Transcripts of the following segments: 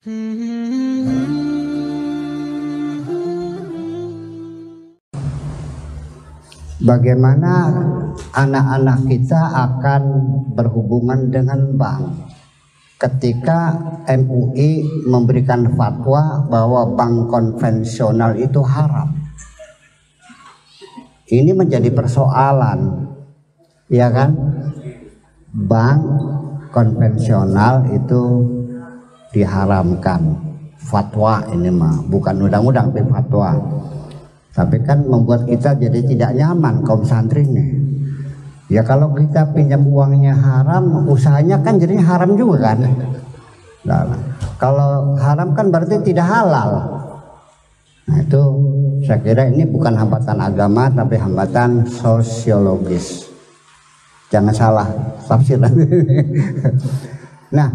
Bagaimana anak-anak kita akan berhubungan dengan bank ketika MUI memberikan fatwa bahwa bank konvensional itu haram. Ini menjadi persoalan, ya kan? Bank konvensional itu diharamkan. Fatwa ini mah bukan undang-undang tapi fatwa. Tapi kan membuat kita jadi tidak nyaman kaum santri nih ya kalau kita pinjam uangnya haram usahanya kan jadi haram juga kan? Nah, kalau haram kan berarti tidak halal. Nah itu saya kira ini bukan hambatan agama tapi hambatan sosiologis. Jangan salah tafsiran. Nah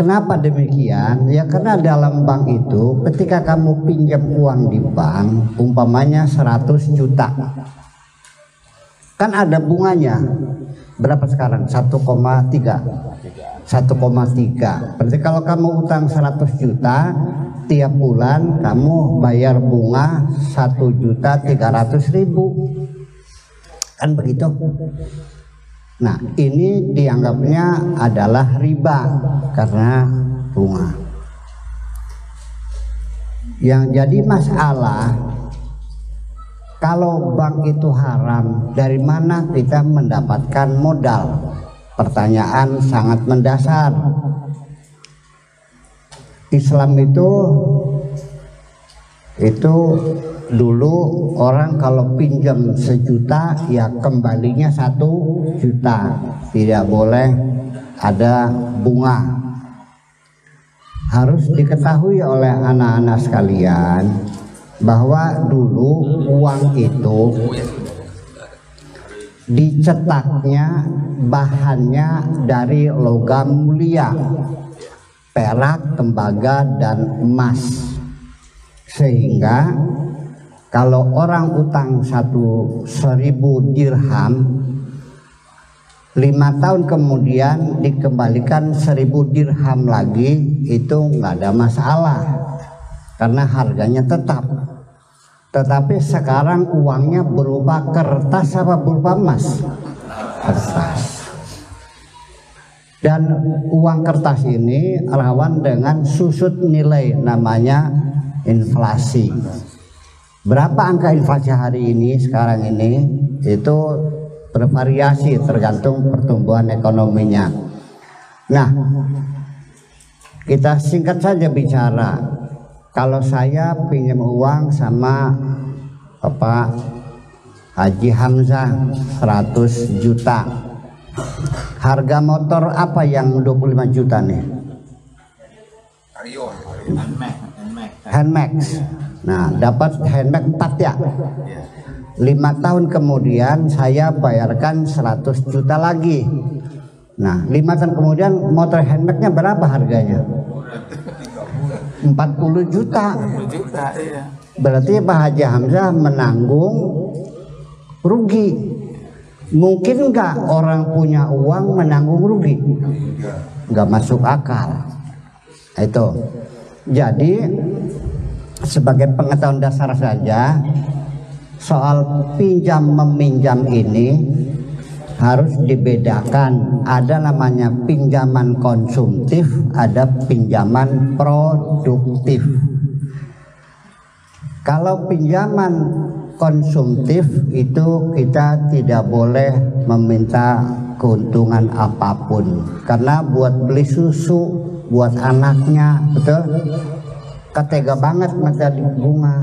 Kenapa demikian? Ya karena dalam bank itu ketika kamu pinjam uang di bank umpamanya 100 juta. Kan ada bunganya. Berapa sekarang? 1,3. 1,3. Berarti kalau kamu utang 100 juta tiap bulan kamu bayar bunga 1 juta 300 ribu. Kan begitu? Nah, ini dianggapnya adalah riba karena bunga. Yang jadi masalah kalau bank itu haram, dari mana kita mendapatkan modal? Pertanyaan sangat mendasar. Islam itu itu dulu orang kalau pinjam sejuta ya kembalinya satu juta. Tidak boleh ada bunga. Harus diketahui oleh anak-anak sekalian bahwa dulu uang itu dicetaknya bahannya dari logam mulia perak, tembaga, dan emas. Sehingga kalau orang utang satu seribu dirham lima tahun kemudian dikembalikan seribu dirham lagi itu nggak ada masalah karena harganya tetap. Tetapi sekarang uangnya berupa kertas apa berupa emas? Kertas. Dan uang kertas ini rawan dengan susut nilai namanya inflasi Berapa angka inflasi hari ini sekarang ini itu bervariasi tergantung pertumbuhan ekonominya. Nah, kita singkat saja bicara. Kalau saya pinjam uang sama Bapak Haji Hamzah 100 juta. Harga motor apa yang 25 juta nih? Handmax. Nah, dapat handbag 4 ya. Lima tahun kemudian saya bayarkan 100 juta lagi. Nah, lima tahun kemudian motor handbagnya berapa harganya? 40 juta. Iya. Berarti Pak Haji Hamzah menanggung rugi. Mungkin nggak orang punya uang menanggung rugi? Nggak masuk akal. Itu. Jadi sebagai pengetahuan dasar saja soal pinjam meminjam ini harus dibedakan. Ada namanya pinjaman konsumtif ada pinjaman produktif. Kalau pinjaman konsumtif itu kita tidak boleh meminta keuntungan apa pun. Karena buat beli susu buat anaknya betul ketega banget minta bunga.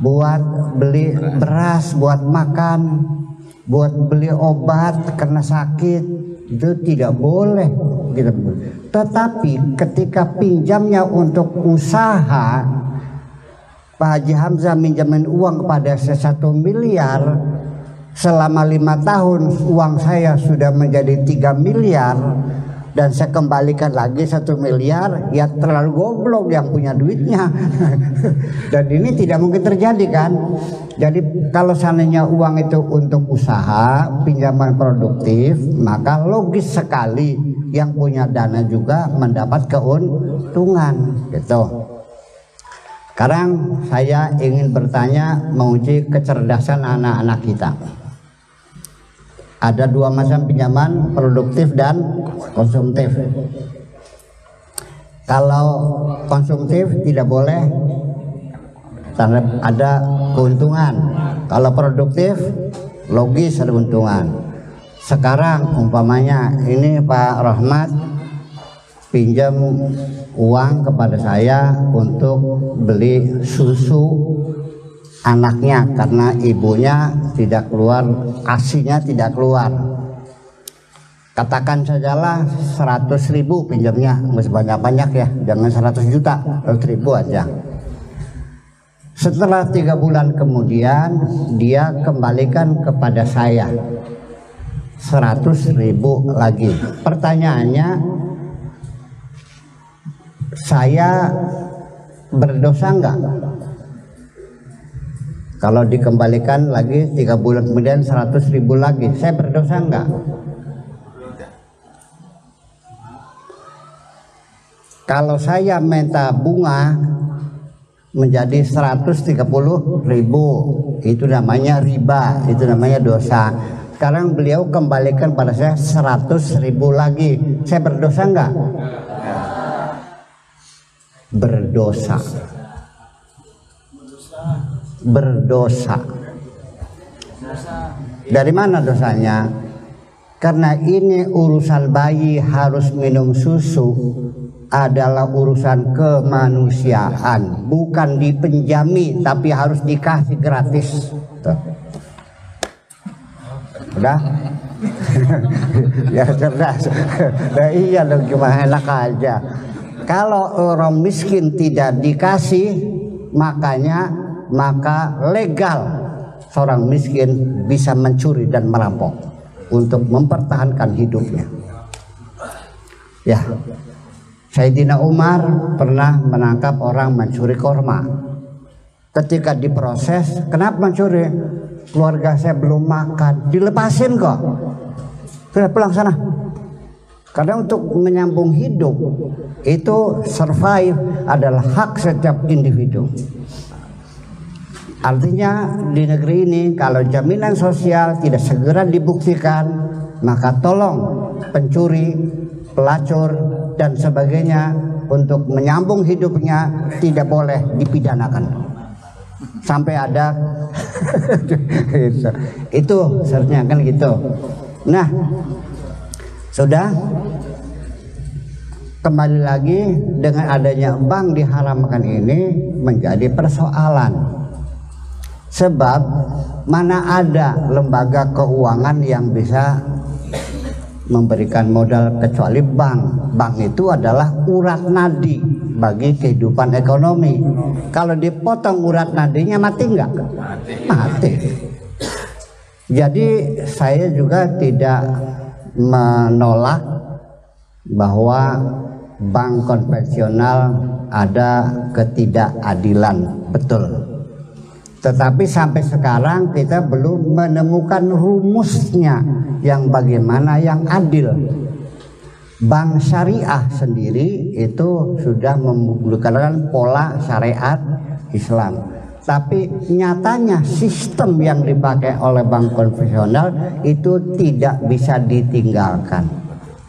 Buat beli beras buat makan buat beli obat karena sakit itu tidak boleh gitu. Tetapi ketika pinjamnya untuk usaha Pak Haji Hamzah minjamin uang kepada saya satu miliar selama lima tahun uang saya sudah menjadi tiga miliar dan saya kembalikan lagi satu miliar ya terlalu goblok yang punya duitnya. Dan ini tidak mungkin terjadi kan? Jadi kalau seandainya uang itu untuk usaha pinjaman produktif maka logis sekali yang punya dana juga mendapat keuntungan gitu. Sekarang saya ingin bertanya menguji kecerdasan anak-anak kita ada dua macam pinjaman produktif dan konsumtif. Kalau konsumtif tidak boleh ada keuntungan. Kalau produktif logis ada keuntungan. Sekarang umpamanya ini Pak Rahmat pinjam uang kepada saya untuk beli susu anaknya karena ibunya tidak keluar asinya tidak keluar. Katakan sajalah 100 ribu pinjamnya banyak-banyak ya jangan 100 juta 100 ribu aja. Setelah tiga bulan kemudian dia kembalikan kepada saya. 100 ribu lagi. Pertanyaannya saya berdosa enggak kalau dikembalikan lagi tiga bulan kemudian 100 ribu lagi, saya berdosa enggak? Kalau saya minta bunga menjadi 130 ribu, itu namanya riba, itu namanya dosa. Sekarang beliau kembalikan pada saya 100 ribu lagi, saya berdosa enggak? Berdosa berdosa. Dari mana dosanya? Karena ini urusan bayi harus minum susu adalah urusan kemanusiaan, bukan dipenjami tapi harus dikasih gratis. Tuh. Udah? ya cerdas. nah, iya dong gimana enak aja. Kalau orang miskin tidak dikasih, makanya maka legal seorang miskin bisa mencuri dan merampok untuk mempertahankan hidupnya. Ya, Sayyidina Umar pernah menangkap orang mencuri korma. Ketika diproses, kenapa mencuri? Keluarga saya belum makan, dilepasin kok. Sudah pulang sana. Karena untuk menyambung hidup itu survive adalah hak setiap individu. Artinya di negeri ini kalau jaminan sosial tidak segera dibuktikan maka tolong pencuri, pelacur dan sebagainya untuk menyambung hidupnya tidak boleh dipidanakan. Sampai ada. Itu seharusnya kan gitu. Nah sudah. Kembali lagi dengan adanya bank diharamkan ini menjadi persoalan Sebab mana ada lembaga keuangan yang bisa memberikan modal kecuali bank. Bank itu adalah urat nadi bagi kehidupan ekonomi. Kalau dipotong urat nadinya mati enggak? Mati. Jadi saya juga tidak menolak bahwa bank konvensional ada ketidakadilan. Betul tetapi sampai sekarang kita belum menemukan rumusnya yang bagaimana yang adil. Bank syariah sendiri itu sudah membutuhkan pola syariat Islam. Tapi nyatanya sistem yang dipakai oleh bank konvensional itu tidak bisa ditinggalkan.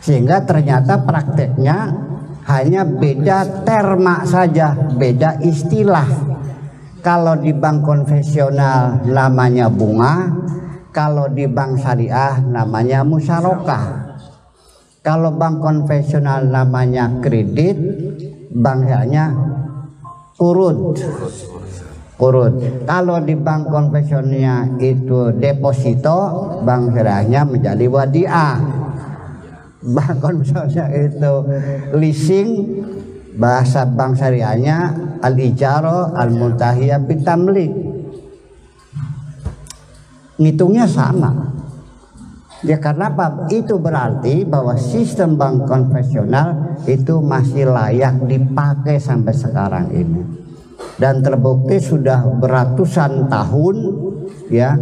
Sehingga ternyata prakteknya hanya beda terma saja, beda istilah kalau di bank konvensional namanya bunga, kalau di bank syariah namanya musyarakah. Kalau bank konvensional namanya kredit, bank syariahnya urut. Urut. Kalau di bank konvensionalnya itu deposito, bank syariahnya menjadi wadiah. Bank konvensionalnya itu leasing, bahasa bank syariahnya al ijaro al muntahiyah ngitungnya sama Ya karena apa? Itu berarti bahwa sistem bank konvensional itu masih layak dipakai sampai sekarang ini. Dan terbukti sudah beratusan tahun ya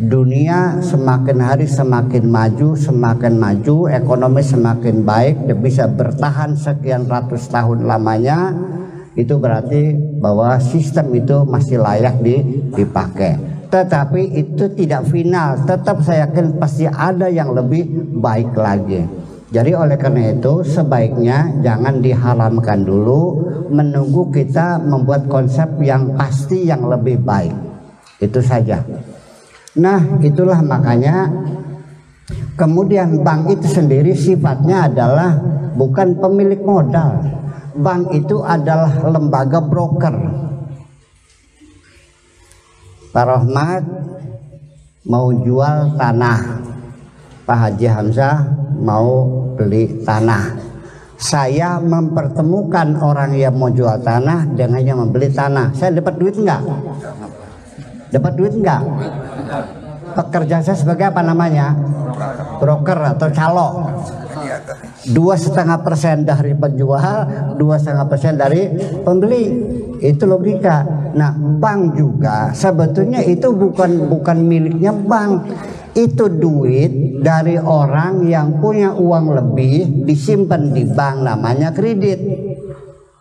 dunia semakin hari semakin maju, semakin maju, ekonomi semakin baik, dan bisa bertahan sekian ratus tahun lamanya, itu berarti bahwa sistem itu masih layak dipakai. Tetapi itu tidak final tetap saya yakin pasti ada yang lebih baik lagi. Jadi oleh karena itu sebaiknya jangan diharamkan dulu menunggu kita membuat konsep yang pasti yang lebih baik. Itu saja nah itulah makanya kemudian bank itu sendiri sifatnya adalah bukan pemilik modal. Bank itu adalah lembaga broker. Pak Rohmat mau jual tanah. Pak Haji Hamzah mau beli tanah. Saya mempertemukan orang yang mau jual tanah dengan yang membeli tanah. Saya dapat duit enggak? Dapat duit enggak pekerjaan saya sebagai apa namanya? Broker atau calo. Dua setengah persen dari penjual dua setengah persen dari pembeli. Itu logika. Nah bank juga sebetulnya itu bukan bukan miliknya bank. Itu duit dari orang yang punya uang lebih disimpan di bank namanya kredit.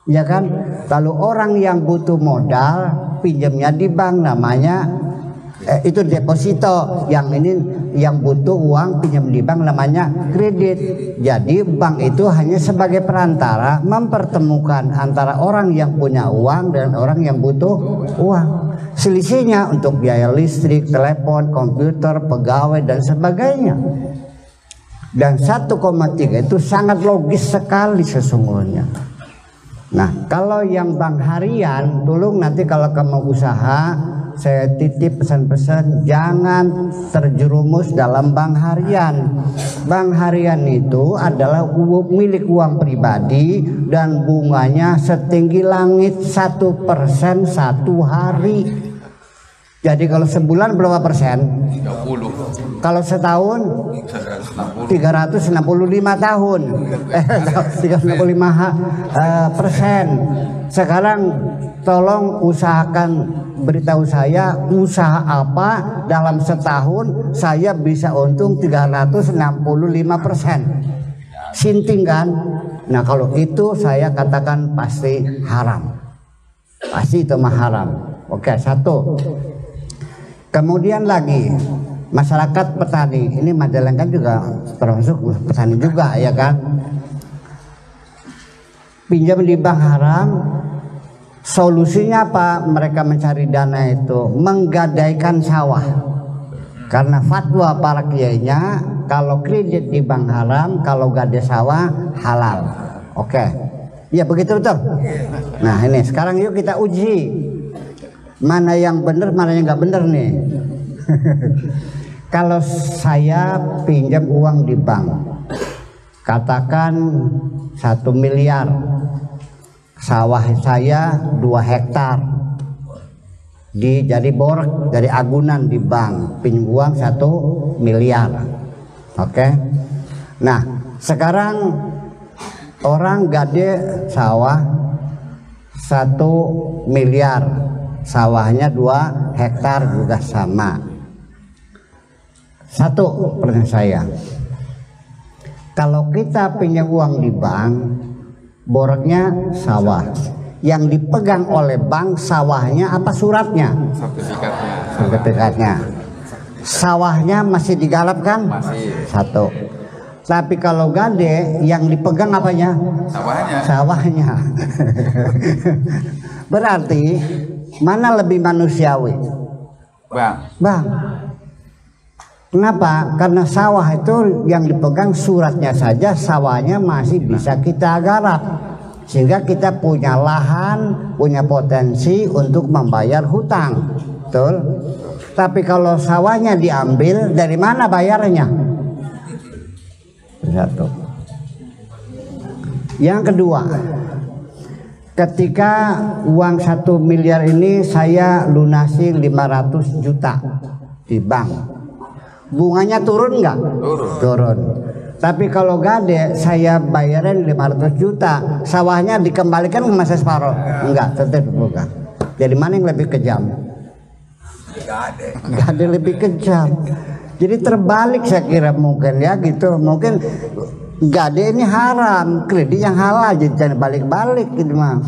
Ya kan? Kalau orang yang butuh modal pinjamnya di bank namanya eh, itu deposito. Yang ini yang butuh uang pinjam di bank namanya kredit. Jadi bank itu hanya sebagai perantara mempertemukan antara orang yang punya uang dan orang yang butuh uang. Selisihnya untuk biaya listrik telepon komputer pegawai dan sebagainya. Dan 1,3 itu sangat logis sekali sesungguhnya. Nah, kalau yang bank harian, tolong nanti kalau kamu usaha saya titip pesan-pesan jangan terjerumus dalam bank harian. Bank harian itu adalah milik uang pribadi dan bunganya setinggi langit satu persen satu hari. Jadi kalau sebulan berapa persen? 30. Kalau setahun 365 tahun. Eh 365 uh, persen. Sekarang tolong usahakan beritahu saya usaha apa dalam setahun saya bisa untung 365 persen. Sinting kan? Nah kalau itu saya katakan pasti haram. Pasti itu mah haram. Oke satu. Kemudian lagi masyarakat petani ini Majalengka juga termasuk petani juga ya kan? Pinjam di bank haram solusinya apa? Mereka mencari dana itu menggadaikan sawah. Karena fatwa para kiainya kalau kredit di bank haram kalau gade sawah halal. Oke. Okay. ya begitu betul? Nah ini sekarang yuk kita uji mana yang benar mana yang nggak benar nih. Kalau saya pinjam uang di bank katakan satu miliar. Sawah saya dua hektar. Di jadi borek dari agunan di bank. Pinjam uang satu miliar. Oke? Okay? nah sekarang orang gade sawah satu miliar sawahnya dua hektar juga sama. Satu pertanyaan saya. Kalau kita pinjam uang di bank boreknya sawah. Yang dipegang oleh bank sawahnya apa suratnya? Sertifikatnya. Sertifikatnya. Sawahnya masih digalap kan? Masih. Satu. Tapi kalau gade yang dipegang apanya? Sawahnya. Sawahnya. Berarti Mana lebih manusiawi? Bang. Bang. Kenapa? Karena sawah itu yang dipegang suratnya saja sawahnya masih bisa kita garap. Sehingga kita punya lahan, punya potensi untuk membayar hutang. Betul? Tapi kalau sawahnya diambil, dari mana bayarnya? Satu. Yang kedua, ketika uang satu miliar ini saya lunasi 500 juta di bank bunganya turun nggak? Turun. Turun. Tapi kalau gade saya bayarin 500 juta, sawahnya dikembalikan ke masa separuh. Enggak, tetap bukan. Jadi mana yang lebih kejam? Gade. Gade lebih kejam. Jadi terbalik saya kira mungkin ya gitu. Mungkin gade ini haram, kredit yang halal jadi jangan balik-balik gitu mah.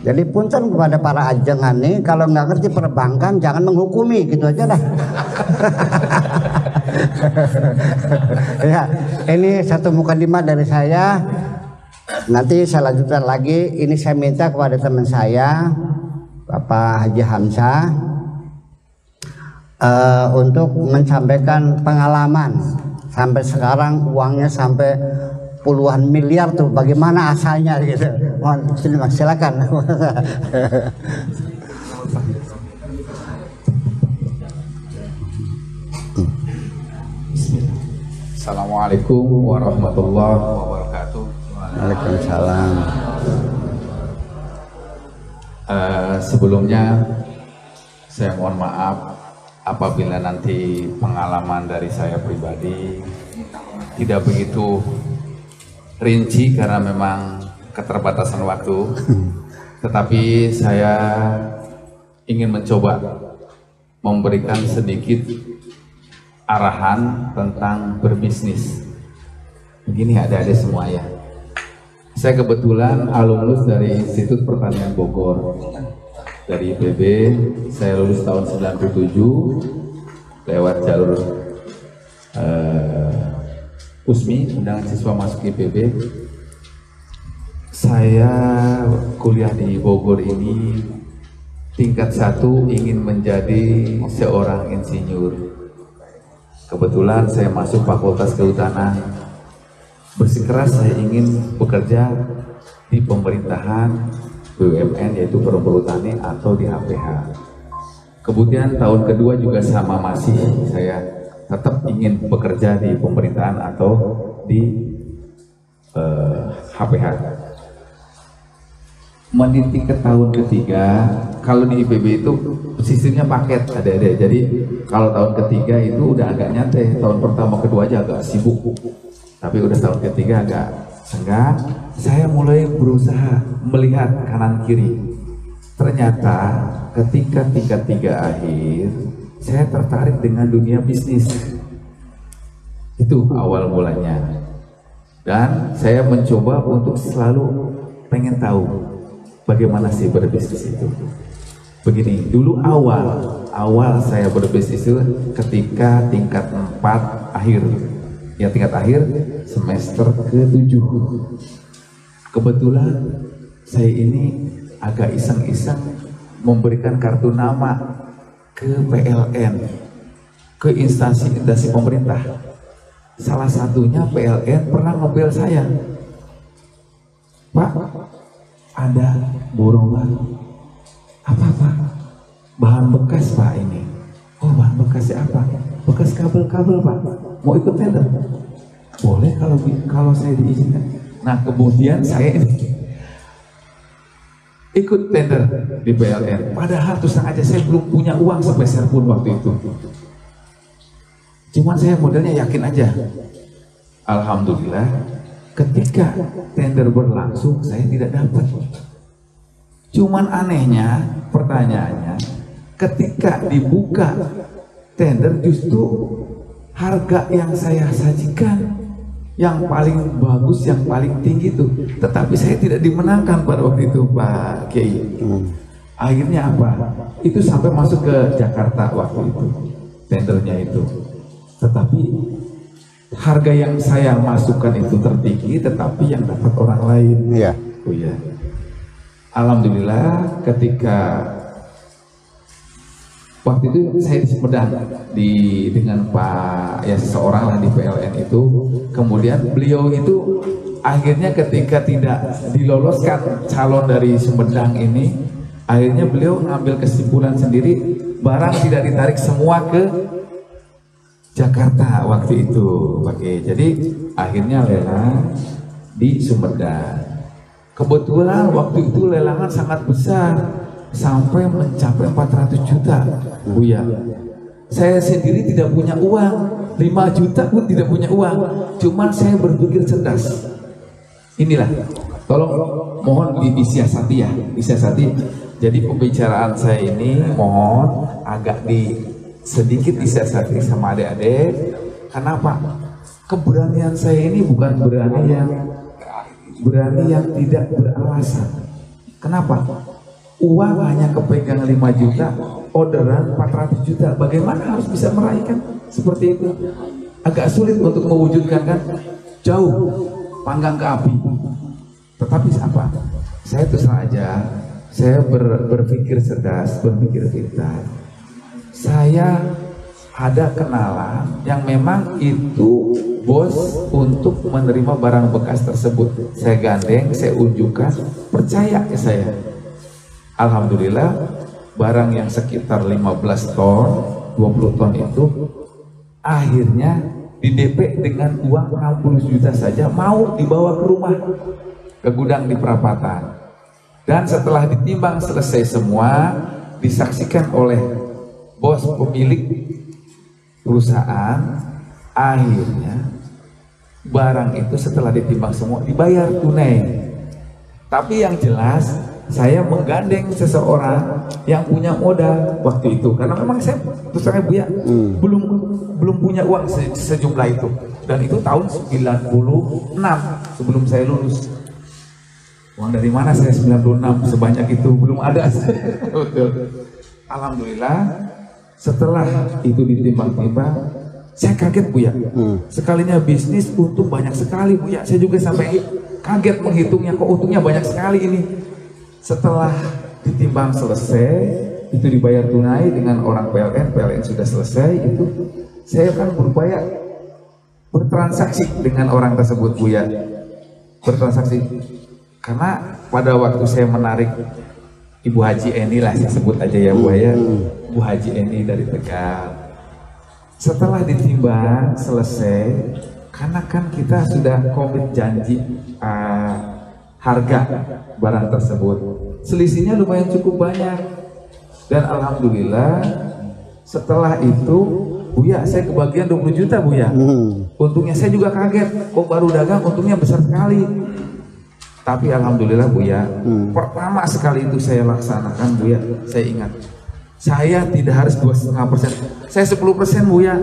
Jadi punten kepada para ajengan nih kalau nggak ngerti perbankan jangan menghukumi gitu aja dah. ya, ini satu mukadimah dari saya. Nanti saya lanjutkan lagi. Ini saya minta kepada teman saya, Bapak Haji Hamzah, eh, untuk menyampaikan pengalaman sampai sekarang uangnya sampai puluhan miliar tuh bagaimana asalnya gitu. Mohon silakan. Assalamualaikum warahmatullahi wabarakatuh. Waalaikumsalam. Eh, sebelumnya saya mohon maaf apabila nanti pengalaman dari saya pribadi tidak begitu rinci karena memang keterbatasan waktu. Tetapi saya ingin mencoba memberikan sedikit arahan tentang berbisnis. Begini ada-ada semua ya. Saya kebetulan alumnus dari Institut Pertanian Bogor dari IPB. Saya lulus tahun 97 lewat jalur eh, USMI, undangan siswa masuk IPB. Saya kuliah di Bogor ini tingkat satu ingin menjadi seorang insinyur. Kebetulan saya masuk Fakultas Kehutanan bersikeras saya ingin bekerja di pemerintahan BUMN yaitu perhutani atau di HPH. Kemudian tahun kedua juga sama masih saya tetap ingin bekerja di pemerintahan atau di eh, HPH. Meniti ke tahun ketiga, kalau di IPB itu sistemnya paket ada-ada. Jadi kalau tahun ketiga itu udah agak nyantai, tahun pertama kedua aja agak sibuk tapi udah tahun ketiga agak senggang saya mulai berusaha melihat kanan kiri ternyata ketika tingkat tiga akhir saya tertarik dengan dunia bisnis. Itu awal mulanya. Dan saya mencoba untuk selalu pengen tahu bagaimana sih berbisnis itu. Begini dulu awal awal saya berbisnis itu ketika tingkat 4 akhir. Ya tingkat akhir semester ke-7 kebetulan saya ini agak iseng-iseng memberikan kartu nama ke PLN ke instansi-instansi pemerintah. Salah satunya PLN pernah ngobel saya. Pak ada borongan apa Pak? Bahan bekas Pak ini. Oh bahan bekasnya apa? Bekas kabel-kabel Pak. Mau ikut tender? Boleh kalau kalau saya diizinkan. Nah kemudian saya ikut tender di PLN padahal terus aja saya belum punya uang sepeser pun waktu itu. Cuman saya modelnya yakin aja. Alhamdulillah ketika tender berlangsung saya tidak dapat. Cuman anehnya pertanyaannya ketika dibuka tender justru harga yang saya sajikan yang paling bagus, yang paling tinggi itu. Tetapi saya tidak dimenangkan pada waktu itu Pak Kiai. Hmm. Akhirnya apa? Itu sampai masuk ke Jakarta waktu itu, tendernya itu. Tetapi harga yang saya masukkan itu tertinggi, tetapi yang dapat orang lain. Iya. Oh ya. Alhamdulillah ketika waktu itu saya di Sumedang di dengan Pak ya seseorang lah di PLN itu. Kemudian beliau itu akhirnya ketika tidak diloloskan calon dari Sumedang ini akhirnya beliau ngambil kesimpulan sendiri barang tidak ditarik semua ke Jakarta waktu itu. Pakai jadi akhirnya lelang di Sumedang. Kebetulan waktu itu lelangan sangat besar sampai mencapai 400 juta Buya saya sendiri tidak punya uang 5 juta pun tidak punya uang. Cuman saya berpikir cerdas. Inilah, tolong mohon disiasati ya, disiasati. Jadi pembicaraan saya ini mohon agak di sedikit disiasati sama adik-adik. Kenapa? Keberanian saya ini bukan berani yang berani yang tidak beralasan. Kenapa? Uang hanya kepegang 5 juta, orderan 400 juta. Bagaimana harus bisa meraihkan seperti itu? Agak sulit untuk mewujudkan kan? Jauh panggang ke api. Tetapi apa? Saya terus saja, saya ber, berpikir cerdas, berpikir pintar. Saya ada kenalan yang memang itu bos untuk menerima barang bekas tersebut. Saya gandeng, saya unjukkan, percaya ke saya. Alhamdulillah barang yang sekitar 15 ton, 20 ton itu akhirnya di DP dengan uang 60 juta saja mau dibawa ke rumah ke gudang di perapatan. Dan setelah ditimbang selesai semua disaksikan oleh bos pemilik perusahaan akhirnya barang itu setelah ditimbang semua dibayar tunai. Tapi yang jelas saya menggandeng seseorang yang punya modal waktu itu. Karena memang saya terus terang bu ya hmm. belum belum punya uang se sejumlah itu. Dan itu tahun 96 sebelum saya lulus. Uang dari mana saya 96 sebanyak itu belum ada. Alhamdulillah setelah itu ditimbang-timbang saya kaget bu ya. Hmm. sekalinya bisnis untung banyak sekali bu ya. Saya juga sampai kaget menghitungnya kok untungnya banyak sekali ini setelah ditimbang selesai, itu dibayar tunai dengan orang PLN, PLN sudah selesai, itu saya akan berupaya bertransaksi dengan orang tersebut Bu ya. Bertransaksi. Karena pada waktu saya menarik Ibu Haji Eni lah saya sebut aja ya Bu ya. Bu Haji Eni dari Tegal. Setelah ditimbang selesai, karena kan kita sudah komit janji uh, harga barang tersebut. Selisihnya lumayan cukup banyak. Dan alhamdulillah setelah itu Buya saya kebagian 20 juta Buya. Hmm. Untungnya saya juga kaget. Kok baru dagang untungnya besar sekali. Tapi alhamdulillah Buya, hmm. pertama sekali itu saya laksanakan Buya, saya ingat. Saya tidak harus dua setengah persen, saya 10 persen Buya,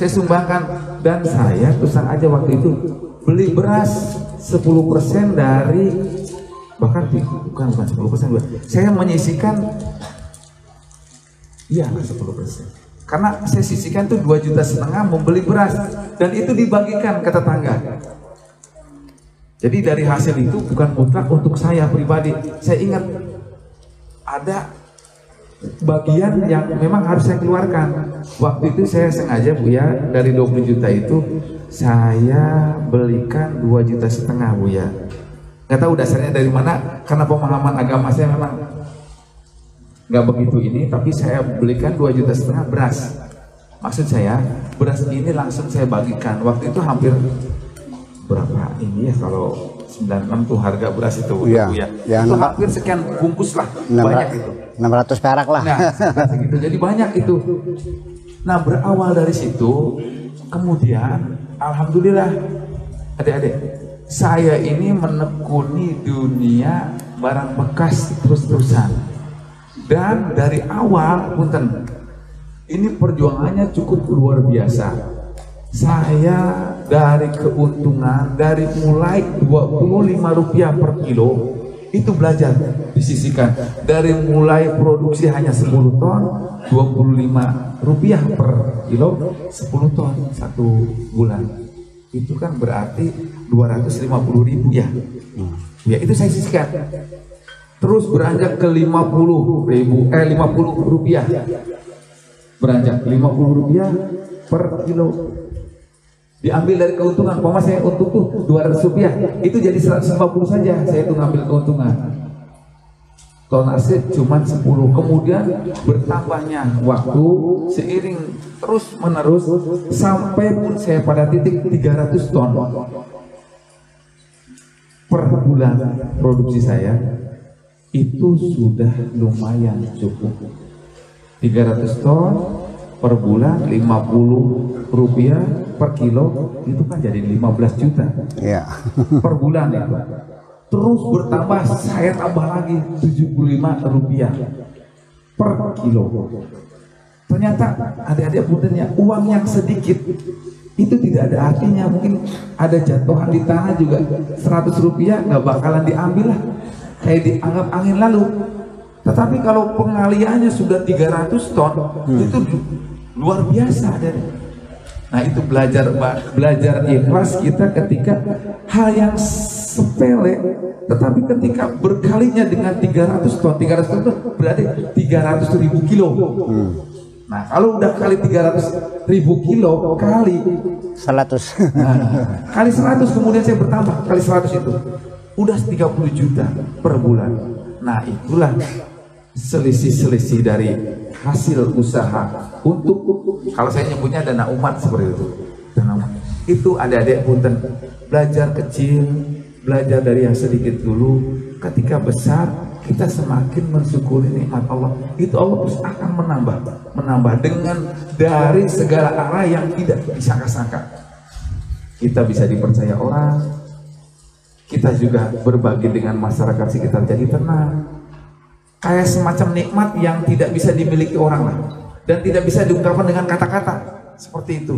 saya sumbangkan. Dan saya terus aja waktu itu. Beli beras 10% dari bahkan bukan bukan 10% saya menyisikan iya 10% karena saya sisihkan tuh 2 juta setengah membeli beras. Dan itu dibagikan ke tetangga. Jadi dari hasil itu bukan mutlak untuk saya pribadi. Saya ingat ada bagian yang memang harus saya keluarkan. Waktu itu saya sengaja bu ya dari 20 juta itu saya belikan 2 juta setengah Bu ya. Nggak tahu dasarnya dari mana karena pemahaman agama saya memang nggak begitu ini tapi saya belikan 2 juta setengah beras. Maksud saya beras ini langsung saya bagikan. Waktu itu hampir berapa ini ya kalau 96 tuh harga beras itu ya, ya. ya itu hampir sekian bungkus lah 600, banyak itu. 600 perak lah. Nah segitu jadi banyak itu. Nah berawal dari situ kemudian Alhamdulillah adik-adik saya ini menekuni dunia barang bekas terus-terusan. Dan dari awal punten ini perjuangannya cukup luar biasa. Saya dari keuntungan dari mulai 25 rupiah per kilo itu belajar disisikan. Dari mulai produksi hanya 10 ton 25 rupiah per kilo 10 ton satu bulan. Itu kan berarti 250 ribu ya. Hmm. ya itu saya sisihkan. Terus beranjak ke 50 ribu eh 50 rupiah. Beranjak 50 rupiah per kilo diambil dari keuntungan. Pama saya untung tuh 200 rupiah. Itu jadi 150 saja. Saya itu ngambil keuntungan. Tonase cuma 10 kemudian bertambahnya waktu seiring terus menerus sampai pun saya pada titik 300 ton per bulan produksi saya. Itu sudah lumayan cukup. 300 ton per bulan 50 rupiah per kilo itu kan jadi 15 juta. Iya. per bulan itu. Terus bertambah saya tambah lagi 75 rupiah per kilo. Ternyata adik-adik puntennya uang yang sedikit. Itu tidak ada artinya. Mungkin ada jatuhan di tanah juga 100 rupiah nggak bakalan diambil lah. Kayak dianggap angin lalu tetapi kalau pengaliannya sudah 300 ton itu lu- luar biasa dan Nah itu belajar belajar ikhlas kita ketika hal yang sepele tetapi ketika berkalinya dengan 300 ton. 300 ton itu berarti 300 ribu kilo. Nah kalau udah kali 300 ribu kilo kali 100. nah, kali 100 kemudian saya bertambah kali 100 itu. Udah 30 juta per bulan. Nah itulah selisih-selisih dari hasil usaha untuk kalau saya nyebutnya dana umat seperti itu. Dana umat. Itu adik-adik punten belajar kecil belajar dari yang sedikit dulu. Ketika besar kita semakin mensyukuri nikmat Allah. Itu Allah terus akan menambah menambah dengan dari segala arah yang tidak disangka-sangka kita bisa dipercaya orang kita juga berbagi dengan masyarakat sekitar. Jadi tenang kayak semacam nikmat yang tidak bisa dimiliki orang lah dan tidak bisa diungkapkan dengan kata-kata. Seperti itu.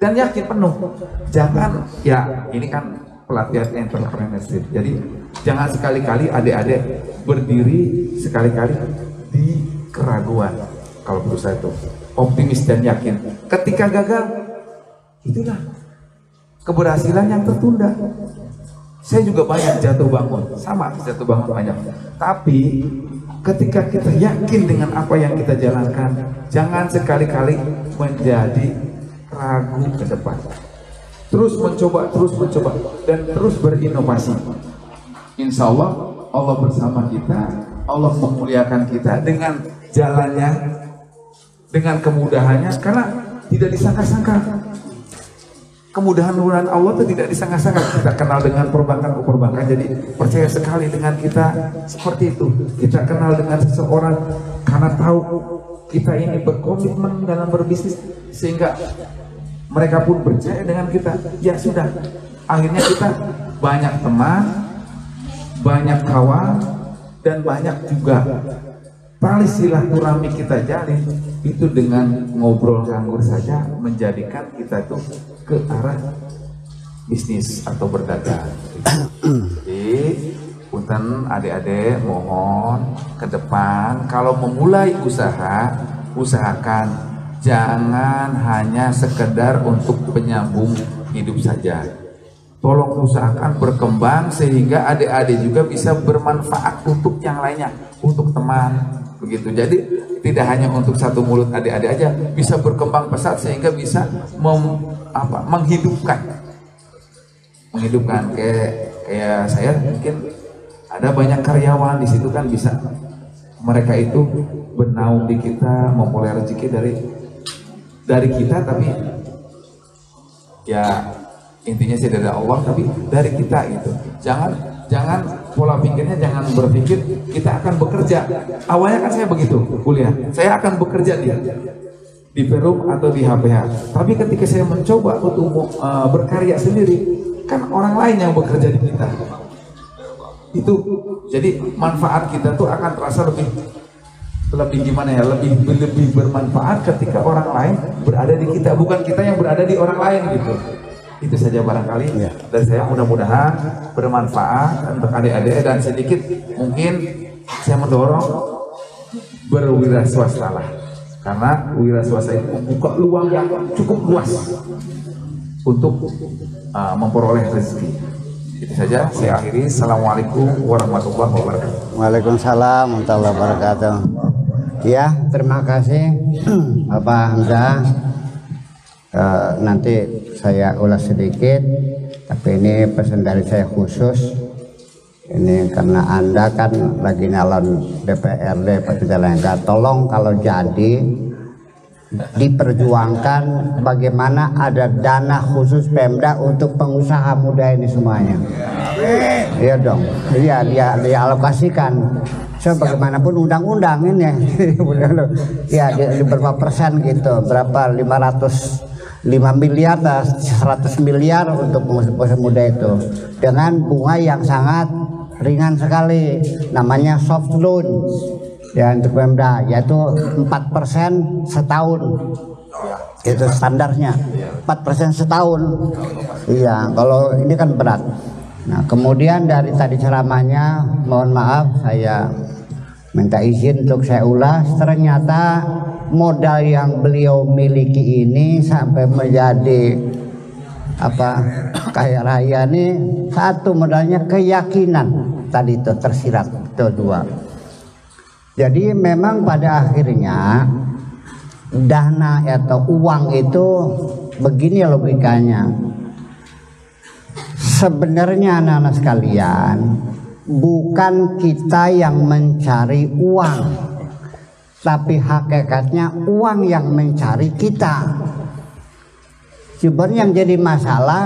Dan yakin penuh. Jangan ya ini kan pelatihan entrepreneurship. Jadi jangan sekali-kali adik-adik berdiri sekali-kali di keraguan. Kalau menurut saya itu. Optimis dan yakin. Ketika gagal itulah keberhasilan yang tertunda saya juga banyak jatuh bangun. Sama jatuh bangun banyak. Tapi ketika kita yakin dengan apa yang kita jalankan jangan sekali-kali menjadi ragu ke depan. Terus mencoba terus mencoba dan terus berinovasi. Insya Allah Allah bersama kita Allah memuliakan kita dengan jalannya dengan kemudahannya karena tidak disangka-sangka kemudahan kemudahan Allah itu tidak disangka-sangka. Kita kenal dengan perbankan ke perbankan. Jadi percaya sekali dengan kita seperti itu. Kita kenal dengan seseorang karena tahu kita ini berkomitmen dalam berbisnis sehingga mereka pun percaya dengan kita. Ya sudah. Akhirnya kita banyak teman banyak kawan dan banyak juga tali silaturahmi kita jalin itu dengan ngobrol nganggur saja menjadikan kita itu ke arah bisnis atau berdagang. Jadi, punten adik-adik mohon ke depan kalau memulai usaha usahakan jangan hanya sekedar untuk penyambung hidup saja. Tolong usahakan berkembang sehingga adik-adik juga bisa bermanfaat untuk yang lainnya, untuk teman, begitu. Jadi tidak hanya untuk satu mulut adik-adik aja, bisa berkembang pesat sehingga bisa mem, apa, menghidupkan, menghidupkan. Kayak kayak saya mungkin ada banyak karyawan di situ kan bisa. Mereka itu bernaung di kita memulai rezeki dari dari kita tapi ya intinya sih dari Allah tapi dari kita gitu. Jangan jangan pola pikirnya jangan berpikir kita akan bekerja. Awalnya kan saya begitu kuliah. Saya akan bekerja di di Perum atau di HPH tapi ketika saya mencoba untuk uh, berkarya sendiri kan orang lain yang bekerja di kita. Itu jadi manfaat kita tuh akan terasa lebih lebih gimana ya lebih lebih bermanfaat ketika orang lain berada di kita. Bukan kita yang berada di orang lain gitu itu saja barangkali Ya. dan saya mudah-mudahan bermanfaat untuk adik-adik dan sedikit mungkin saya mendorong berwira swasta lah karena wira swasta itu membuka luang yang cukup luas untuk uh, memperoleh rezeki itu saja saya akhiri assalamualaikum warahmatullahi wabarakatuh Waalaikumsalam warahmatullahi wabarakatuh. Ya, terima kasih Bapak Hamzah. Eh, nanti saya ulas sedikit, tapi ini pesan dari saya khusus. Ini karena Anda kan lagi nyalon DPRD Pak Jalengka. Tolong kalau jadi diperjuangkan bagaimana ada dana khusus Pemda untuk pengusaha muda ini semuanya. Iya dong, iya dia dialokasikan So bagaimanapun undang-undang ini ya di, di berapa persen gitu, berapa 500 5 miliar atau 100 miliar untuk pengusaha muda itu. Dengan bunga yang sangat ringan sekali namanya soft loan ya untuk Pemda yaitu 4% setahun. Itu standarnya 4% setahun. Iya kalau ini kan berat. Nah kemudian dari tadi ceramahnya mohon maaf saya minta izin untuk saya ulas. Ternyata modal yang beliau miliki ini sampai menjadi apa kaya raya ini satu modalnya keyakinan. Tadi itu tersirat itu dua. Jadi memang pada akhirnya dana atau uang itu begini logikanya. Sebenarnya anak-anak sekalian bukan kita yang mencari uang, tapi hakikatnya uang yang mencari kita. Sebenarnya yang jadi masalah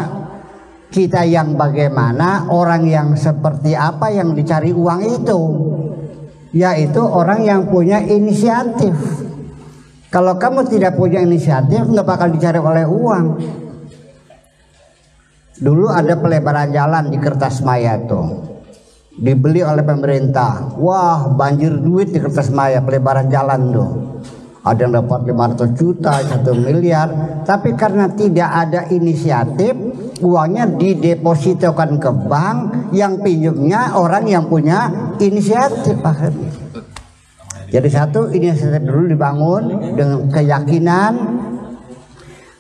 kita yang bagaimana, orang yang seperti apa yang dicari uang itu yaitu orang yang punya inisiatif. Kalau kamu tidak punya inisiatif, nggak bakal dicari oleh uang. Dulu ada pelebaran jalan di kertas maya tuh. Dibeli oleh pemerintah. Wah, banjir duit di kertas maya pelebaran jalan tuh. Ada yang dapat 500 juta, 1 miliar. Tapi karena tidak ada inisiatif, uangnya didepositokan ke bank yang pinjamnya orang yang punya inisiatif akhirnya. Jadi satu inisiatif dulu dibangun dengan keyakinan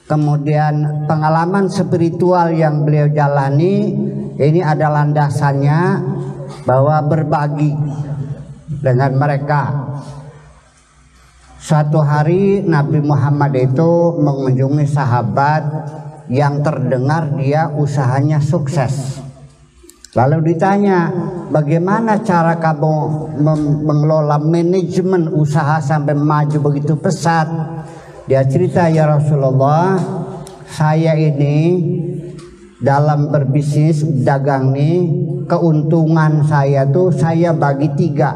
kemudian pengalaman spiritual yang beliau jalani ini ada landasannya bahwa berbagi dengan mereka Suatu hari Nabi Muhammad itu mengunjungi sahabat yang terdengar dia usahanya sukses. Lalu ditanya, bagaimana cara kamu mengelola manajemen usaha sampai maju begitu pesat? Dia cerita, ya Rasulullah, saya ini dalam berbisnis dagang nih, keuntungan saya tuh saya bagi tiga.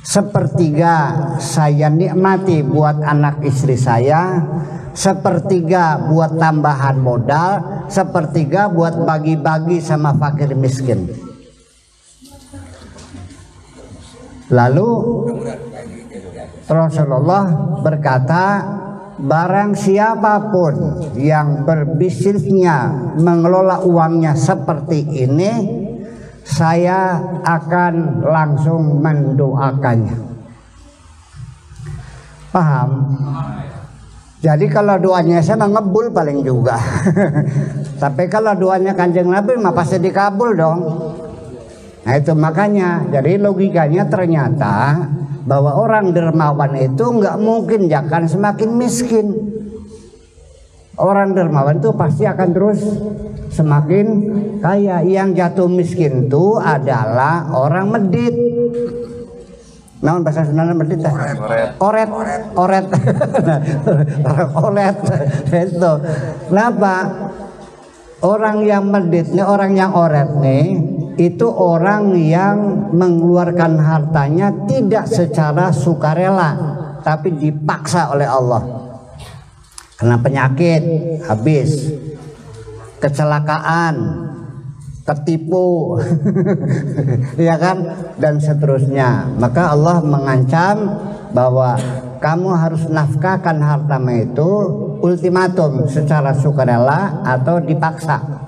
Sepertiga saya nikmati buat anak istri saya sepertiga buat tambahan modal sepertiga buat bagi-bagi sama fakir miskin. Lalu Rasulullah berkata barang siapa pun yang berbisnisnya mengelola uangnya seperti ini saya akan langsung mendoakannya. Paham? Jadi kalau doanya saya ngebul paling juga. Tapi kalau doanya kanjeng Nabi mah pasti dikabul dong. Nah itu makanya, jadi logikanya ternyata bahwa orang dermawan itu nggak mungkin jangan semakin miskin. Orang dermawan itu pasti akan terus semakin kaya. Yang jatuh miskin itu adalah orang medit. Namun bahasa Sunda medit oret. Oret. Oret. Orang oret itu. Kenapa? Orang yang medit nih orang yang oret nih itu orang yang mengeluarkan hartanya tidak secara sukarela tapi dipaksa oleh Allah. Kena penyakit habis. Kecelakaan tertipu ya kan? Dan seterusnya. Maka Allah mengancam bahwa kamu harus nafkahkan hartamu itu ultimatum secara sukarela atau dipaksa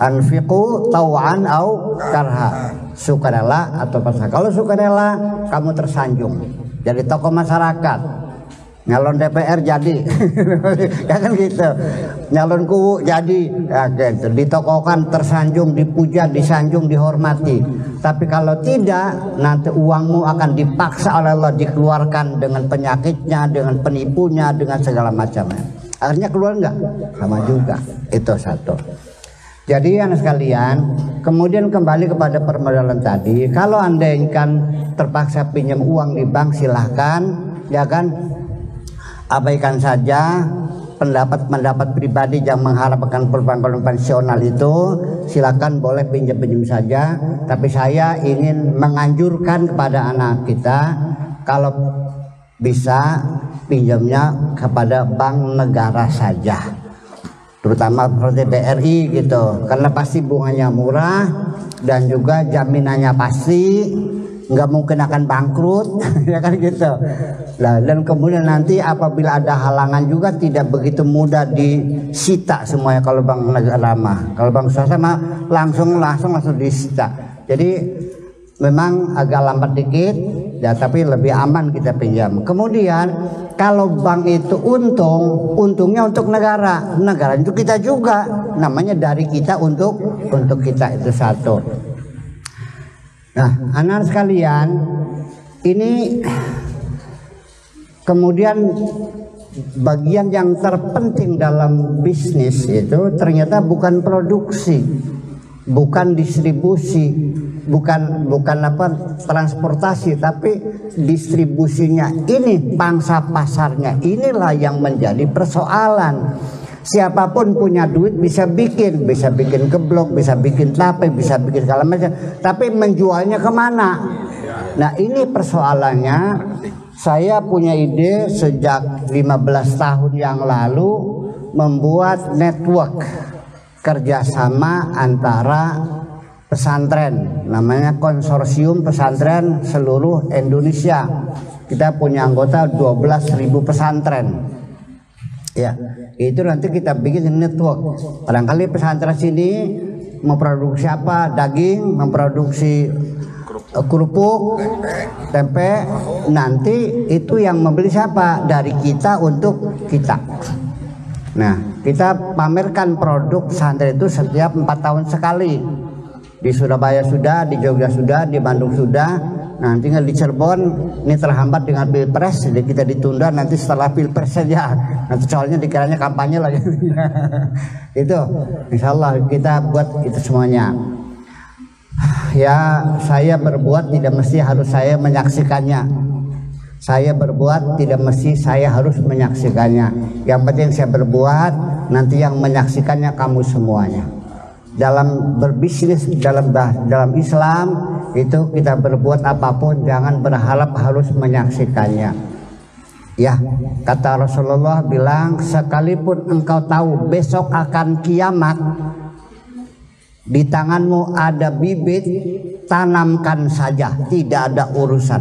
anfiqu tau'an au karha. Sukarela atau paksa kalau sukarela kamu tersanjung. Jadi tokoh masyarakat. Nyalon DPR jadi. Ya kan gitu. Nyalon kuwu jadi. Ya gitu. Ditokokan tersanjung dipuja disanjung dihormati. Tapi kalau tidak nanti uangmu akan dipaksa oleh Allah dikeluarkan dengan penyakitnya dengan penipunya dengan segala macamnya. Akhirnya keluar enggak sama juga. Itu satu jadi anak sekalian, kemudian kembali kepada permodalan tadi, kalau anda ingin terpaksa pinjam uang di bank silahkan, ya kan? Abaikan saja pendapat-pendapat pribadi yang mengharapkan perubahan konvensional itu. Silakan boleh pinjam-pinjam saja. Tapi saya ingin menganjurkan kepada anak kita kalau bisa pinjamnya kepada bank negara saja terutama seperti BRI gitu. Karena pasti bunganya murah dan juga jaminannya pasti nggak mungkin akan bangkrut ya kan gitu. Nah, dan kemudian nanti apabila ada halangan juga tidak begitu mudah disita semuanya kalau bank negara mah kalau bank swasta mah langsung langsung langsung disita. Jadi memang agak lambat dikit ya tapi lebih aman kita pinjam. Kemudian kalau bank itu untung untungnya untuk negara. Negara itu kita juga. Namanya dari kita untuk untuk kita itu satu. Nah, anak sekalian, ini kemudian bagian yang terpenting dalam bisnis itu ternyata bukan produksi, bukan distribusi, bukan bukan apa transportasi, tapi distribusinya. Ini pangsa pasarnya inilah yang menjadi persoalan. Siapa pun punya duit bisa bikin bisa bikin geblok bisa bikin tape bisa bikin segala macam. Tapi menjualnya ke mana? Nah ini persoalannya. Saya punya ide sejak 15 tahun yang lalu membuat network kerjasama antara pesantren namanya konsorsium pesantren seluruh Indonesia. Kita punya anggota 12.000 pesantren. Ya itu nanti kita bikin network. Barangkali pesantren sini memproduksi apa? Daging memproduksi uh, kerupuk tempe. Nanti itu yang membeli siapa? Dari kita untuk kita. Nah kita pamerkan produk pesantren itu setiap empat tahun sekali di Surabaya sudah di Jogja sudah di Bandung sudah Nah, tinggal di Cirebon ini terhambat dengan pilpres, jadi kita ditunda nanti setelah pilpres saja. Nanti soalnya dikiranya kampanye lagi. itu, insya Allah kita buat itu semuanya. Ya, saya berbuat tidak mesti harus saya menyaksikannya. Saya berbuat tidak mesti saya harus menyaksikannya. Yang penting saya berbuat, nanti yang menyaksikannya kamu semuanya dalam berbisnis dalam dalam Islam itu kita berbuat apa pun jangan berharap harus menyaksikannya. Ya kata Rasulullah bilang sekalipun engkau tahu besok akan kiamat di tanganmu ada bibit tanamkan saja tidak ada urusan.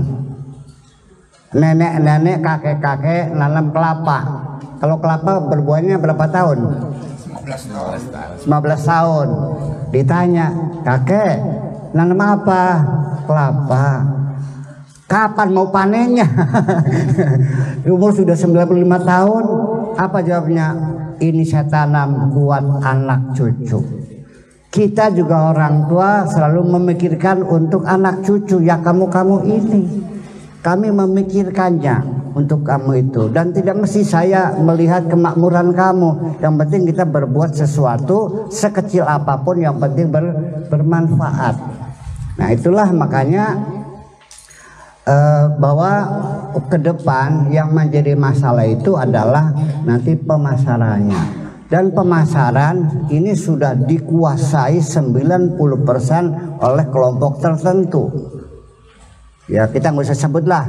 Nenek-nenek kakek-kakek nanam kelapa. Kalau kelapa berbuahnya berapa tahun 15 tahun. Ditanya, kakek, nanam apa? Kelapa. Kapan mau panennya? Umur sudah 95 tahun. Apa jawabnya? Ini saya tanam buat anak cucu. Kita juga orang tua selalu memikirkan untuk anak cucu ya kamu-kamu ini. Kami memikirkannya untuk kamu itu. Dan tidak mesti saya melihat kemakmuran kamu. Yang penting kita berbuat sesuatu sekecil apa pun yang penting ber, bermanfaat. Nah itulah makanya eh, bahwa ke depan yang menjadi masalah itu adalah nanti pemasarannya. Dan pemasaran ini sudah dikuasai 90% oleh kelompok tertentu ya kita nggak usah sebutlah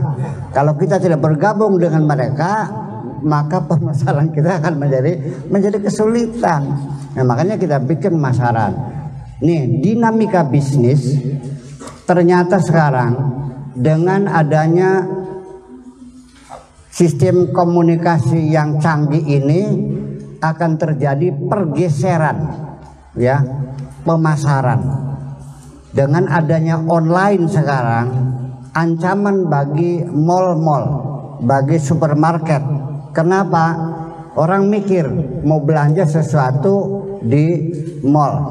kalau kita tidak bergabung dengan mereka maka permasalahan kita akan menjadi menjadi kesulitan. Nah, makanya kita bikin masaran. Nih dinamika bisnis ternyata sekarang dengan adanya sistem komunikasi yang canggih ini akan terjadi pergeseran ya pemasaran. Dengan adanya online sekarang ancaman bagi mall-mall, bagi supermarket. Kenapa? Orang mikir mau belanja sesuatu di mall,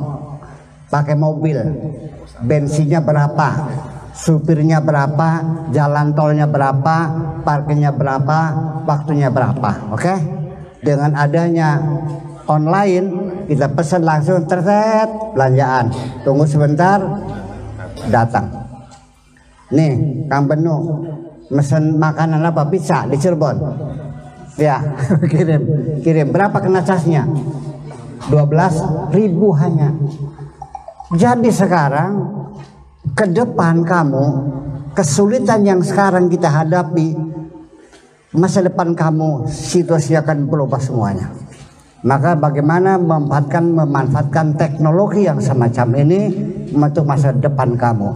pakai mobil, bensinnya berapa, supirnya berapa, jalan tolnya berapa, parkirnya berapa, waktunya berapa. Oke? Okay? Dengan adanya online kita pesan langsung terset belanjaan. Tunggu sebentar datang. Nih, Kang Benu, mesen makanan apa? Pizza di Cirebon. Ya, kirim, kirim. Berapa kena casnya? 12 ribu hanya. Jadi sekarang ke depan kamu kesulitan yang sekarang kita hadapi masa depan kamu situasi akan berubah semuanya. Maka bagaimana memanfaatkan memanfaatkan teknologi yang semacam ini untuk masa depan kamu.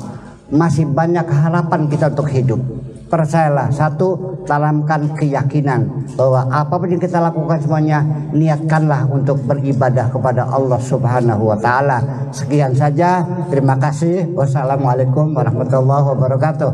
Masih banyak harapan kita untuk hidup. Percayalah, satu tanamkan keyakinan bahwa apa pun yang kita lakukan semuanya niatkanlah untuk beribadah kepada Allah Subhanahu wa taala. Sekian saja. Terima kasih. Wassalamualaikum warahmatullahi wabarakatuh.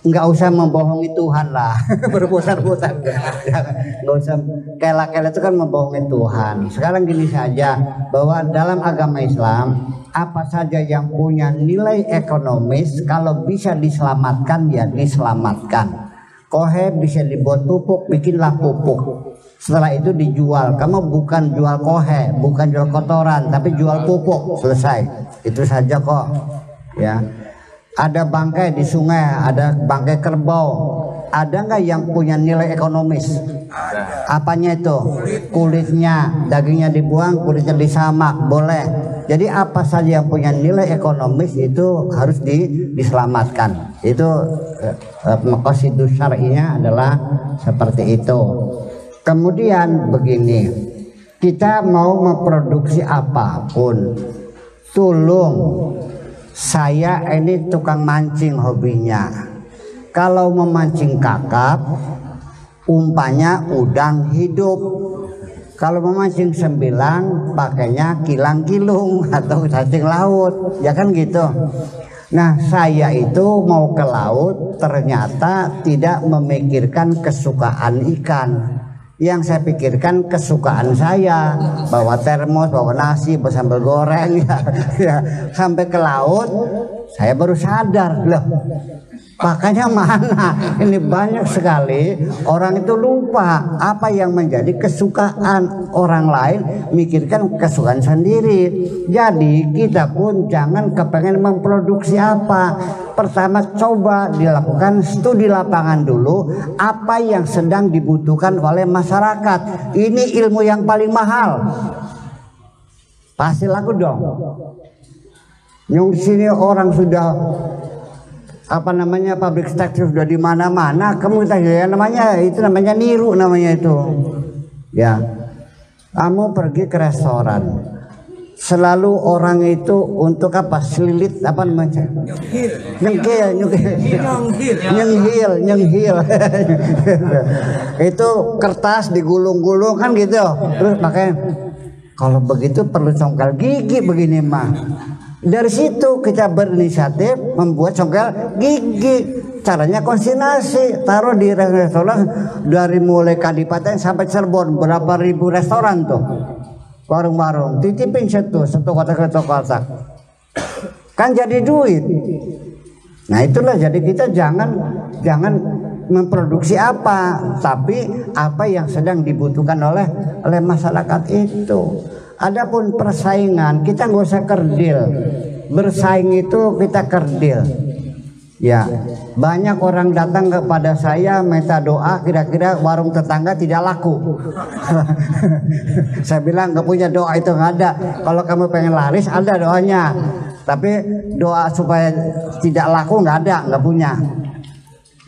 Nggak usah membohongi Tuhan lah. Berputar-putar nggak usah. Kela-kela itu kan membohongi Tuhan. Sekarang gini saja bahwa dalam agama Islam apa saja yang punya nilai ekonomis kalau bisa diselamatkan ya diselamatkan. Kohe bisa dibuat pupuk bikinlah pupuk. Setelah itu dijual. Kamu bukan jual kohe bukan jual kotoran tapi jual pupuk. Selesai. Itu saja kok. Ya ada bangkai di sungai, ada bangkai kerbau. Ada nggak yang punya nilai ekonomis? Apanya itu? Kulitnya, dagingnya dibuang, kulitnya disamak, boleh. Jadi apa saja yang punya nilai ekonomis itu harus di, diselamatkan. Itu eh, itu syar'inya adalah seperti itu. Kemudian begini, kita mau memproduksi apa pun, tolong saya ini tukang mancing hobinya. Kalau memancing kakap umpanya udang hidup. Kalau memancing sembilang pakainya kilang kilung atau cacing laut. Ya kan gitu? Nah saya itu mau ke laut ternyata tidak memikirkan kesukaan ikan yang saya pikirkan kesukaan saya. Bawa termos bawa nasi bersambal goreng ya, ya. Sampai ke laut saya baru sadar. Loh Makanya mana? Ini banyak sekali orang itu lupa apa yang menjadi kesukaan orang lain, mikirkan kesukaan sendiri. Jadi kita pun jangan kepengen memproduksi apa. Pertama coba dilakukan studi lapangan dulu apa yang sedang dibutuhkan oleh masyarakat. Ini ilmu yang paling mahal. Pasti laku dong. Yang sini orang sudah apa namanya pabrik tekstil sudah di mana-mana. Kamu kita ya namanya itu namanya niru namanya itu. Ya. Kamu pergi ke restoran. Selalu orang itu untuk apa? Selilit apa namanya? Nyengkil. Nyengkil nyengkil. Nyengkil. Itu kertas digulung-gulung kan gitu. Terus makanya kalau begitu perlu congkel gigi begini mah dari situ kita berinisiatif membuat congkel gigi. Caranya konsinasi, taruh di restoran dari mulai Kadipaten sampai Cirebon berapa ribu restoran tuh. Warung-warung, titipin satu, satu kotak satu kotak. Kan jadi duit. Nah itulah jadi kita jangan jangan memproduksi apa, tapi apa yang sedang dibutuhkan oleh oleh masyarakat itu. Adapun persaingan kita nggak usah kerdil. Bersaing itu kita kerdil. Ya, banyak orang datang kepada saya minta doa kira-kira warung tetangga tidak laku. saya bilang nggak punya doa itu nggak ada. Kalau kamu pengen laris ada doanya. Tapi doa supaya tidak laku nggak ada, nggak punya.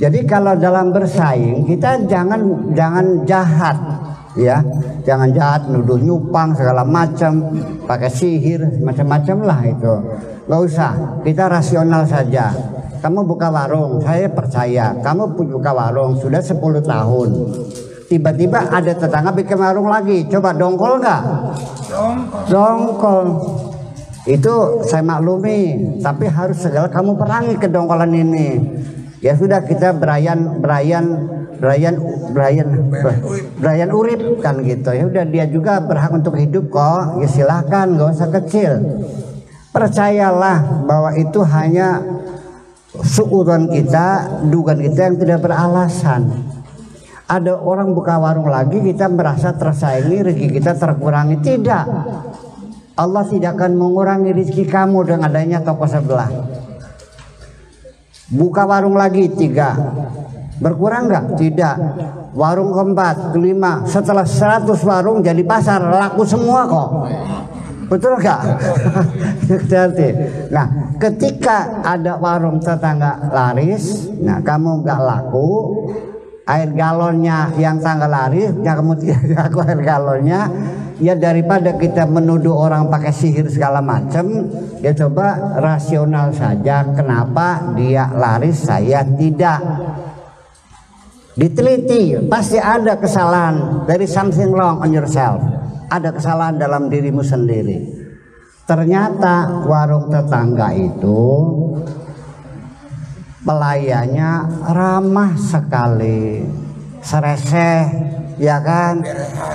Jadi kalau dalam bersaing kita jangan jangan jahat ya jangan jahat nuduh nyupang segala macam. Pakai sihir macam-macam lah itu. Nggak usah kita rasional saja. Kamu buka warung saya percaya. Kamu buka warung sudah 10 tahun. Tiba-tiba ada tetangga bikin warung lagi. Coba dongkol nggak? Dongkol. Itu saya maklumi tapi harus segala kamu perangi kedongkolan ini ya sudah kita berayan berayan Brian Brian Brian Urip kan gitu. Ya udah dia juga berhak untuk hidup kok. Ya silahkan gak usah kecil. Percayalah bahwa itu hanya suudan kita dugaan kita yang tidak beralasan. Ada orang buka warung lagi kita merasa tersaingi rezeki kita terkurangi. Tidak. Allah tidak akan mengurangi rezeki kamu dengan adanya toko sebelah buka warung lagi tiga. Berkurang nggak? Tidak. Warung keempat kelima. Setelah 100 warung jadi pasar laku semua kok. Betul nggak? Nah ketika ada warung tetangga laris nah kamu nggak laku air galonnya yang tangga laris yang kamu tidak laku air galonnya. Ya daripada kita menuduh orang pakai sihir segala macam ya coba rasional saja kenapa dia laris saya tidak. Diteliti pasti ada kesalahan dari something wrong on yourself. Ada kesalahan dalam dirimu sendiri. Ternyata warung tetangga itu pelayannya ramah sekali. Sereseh ya kan?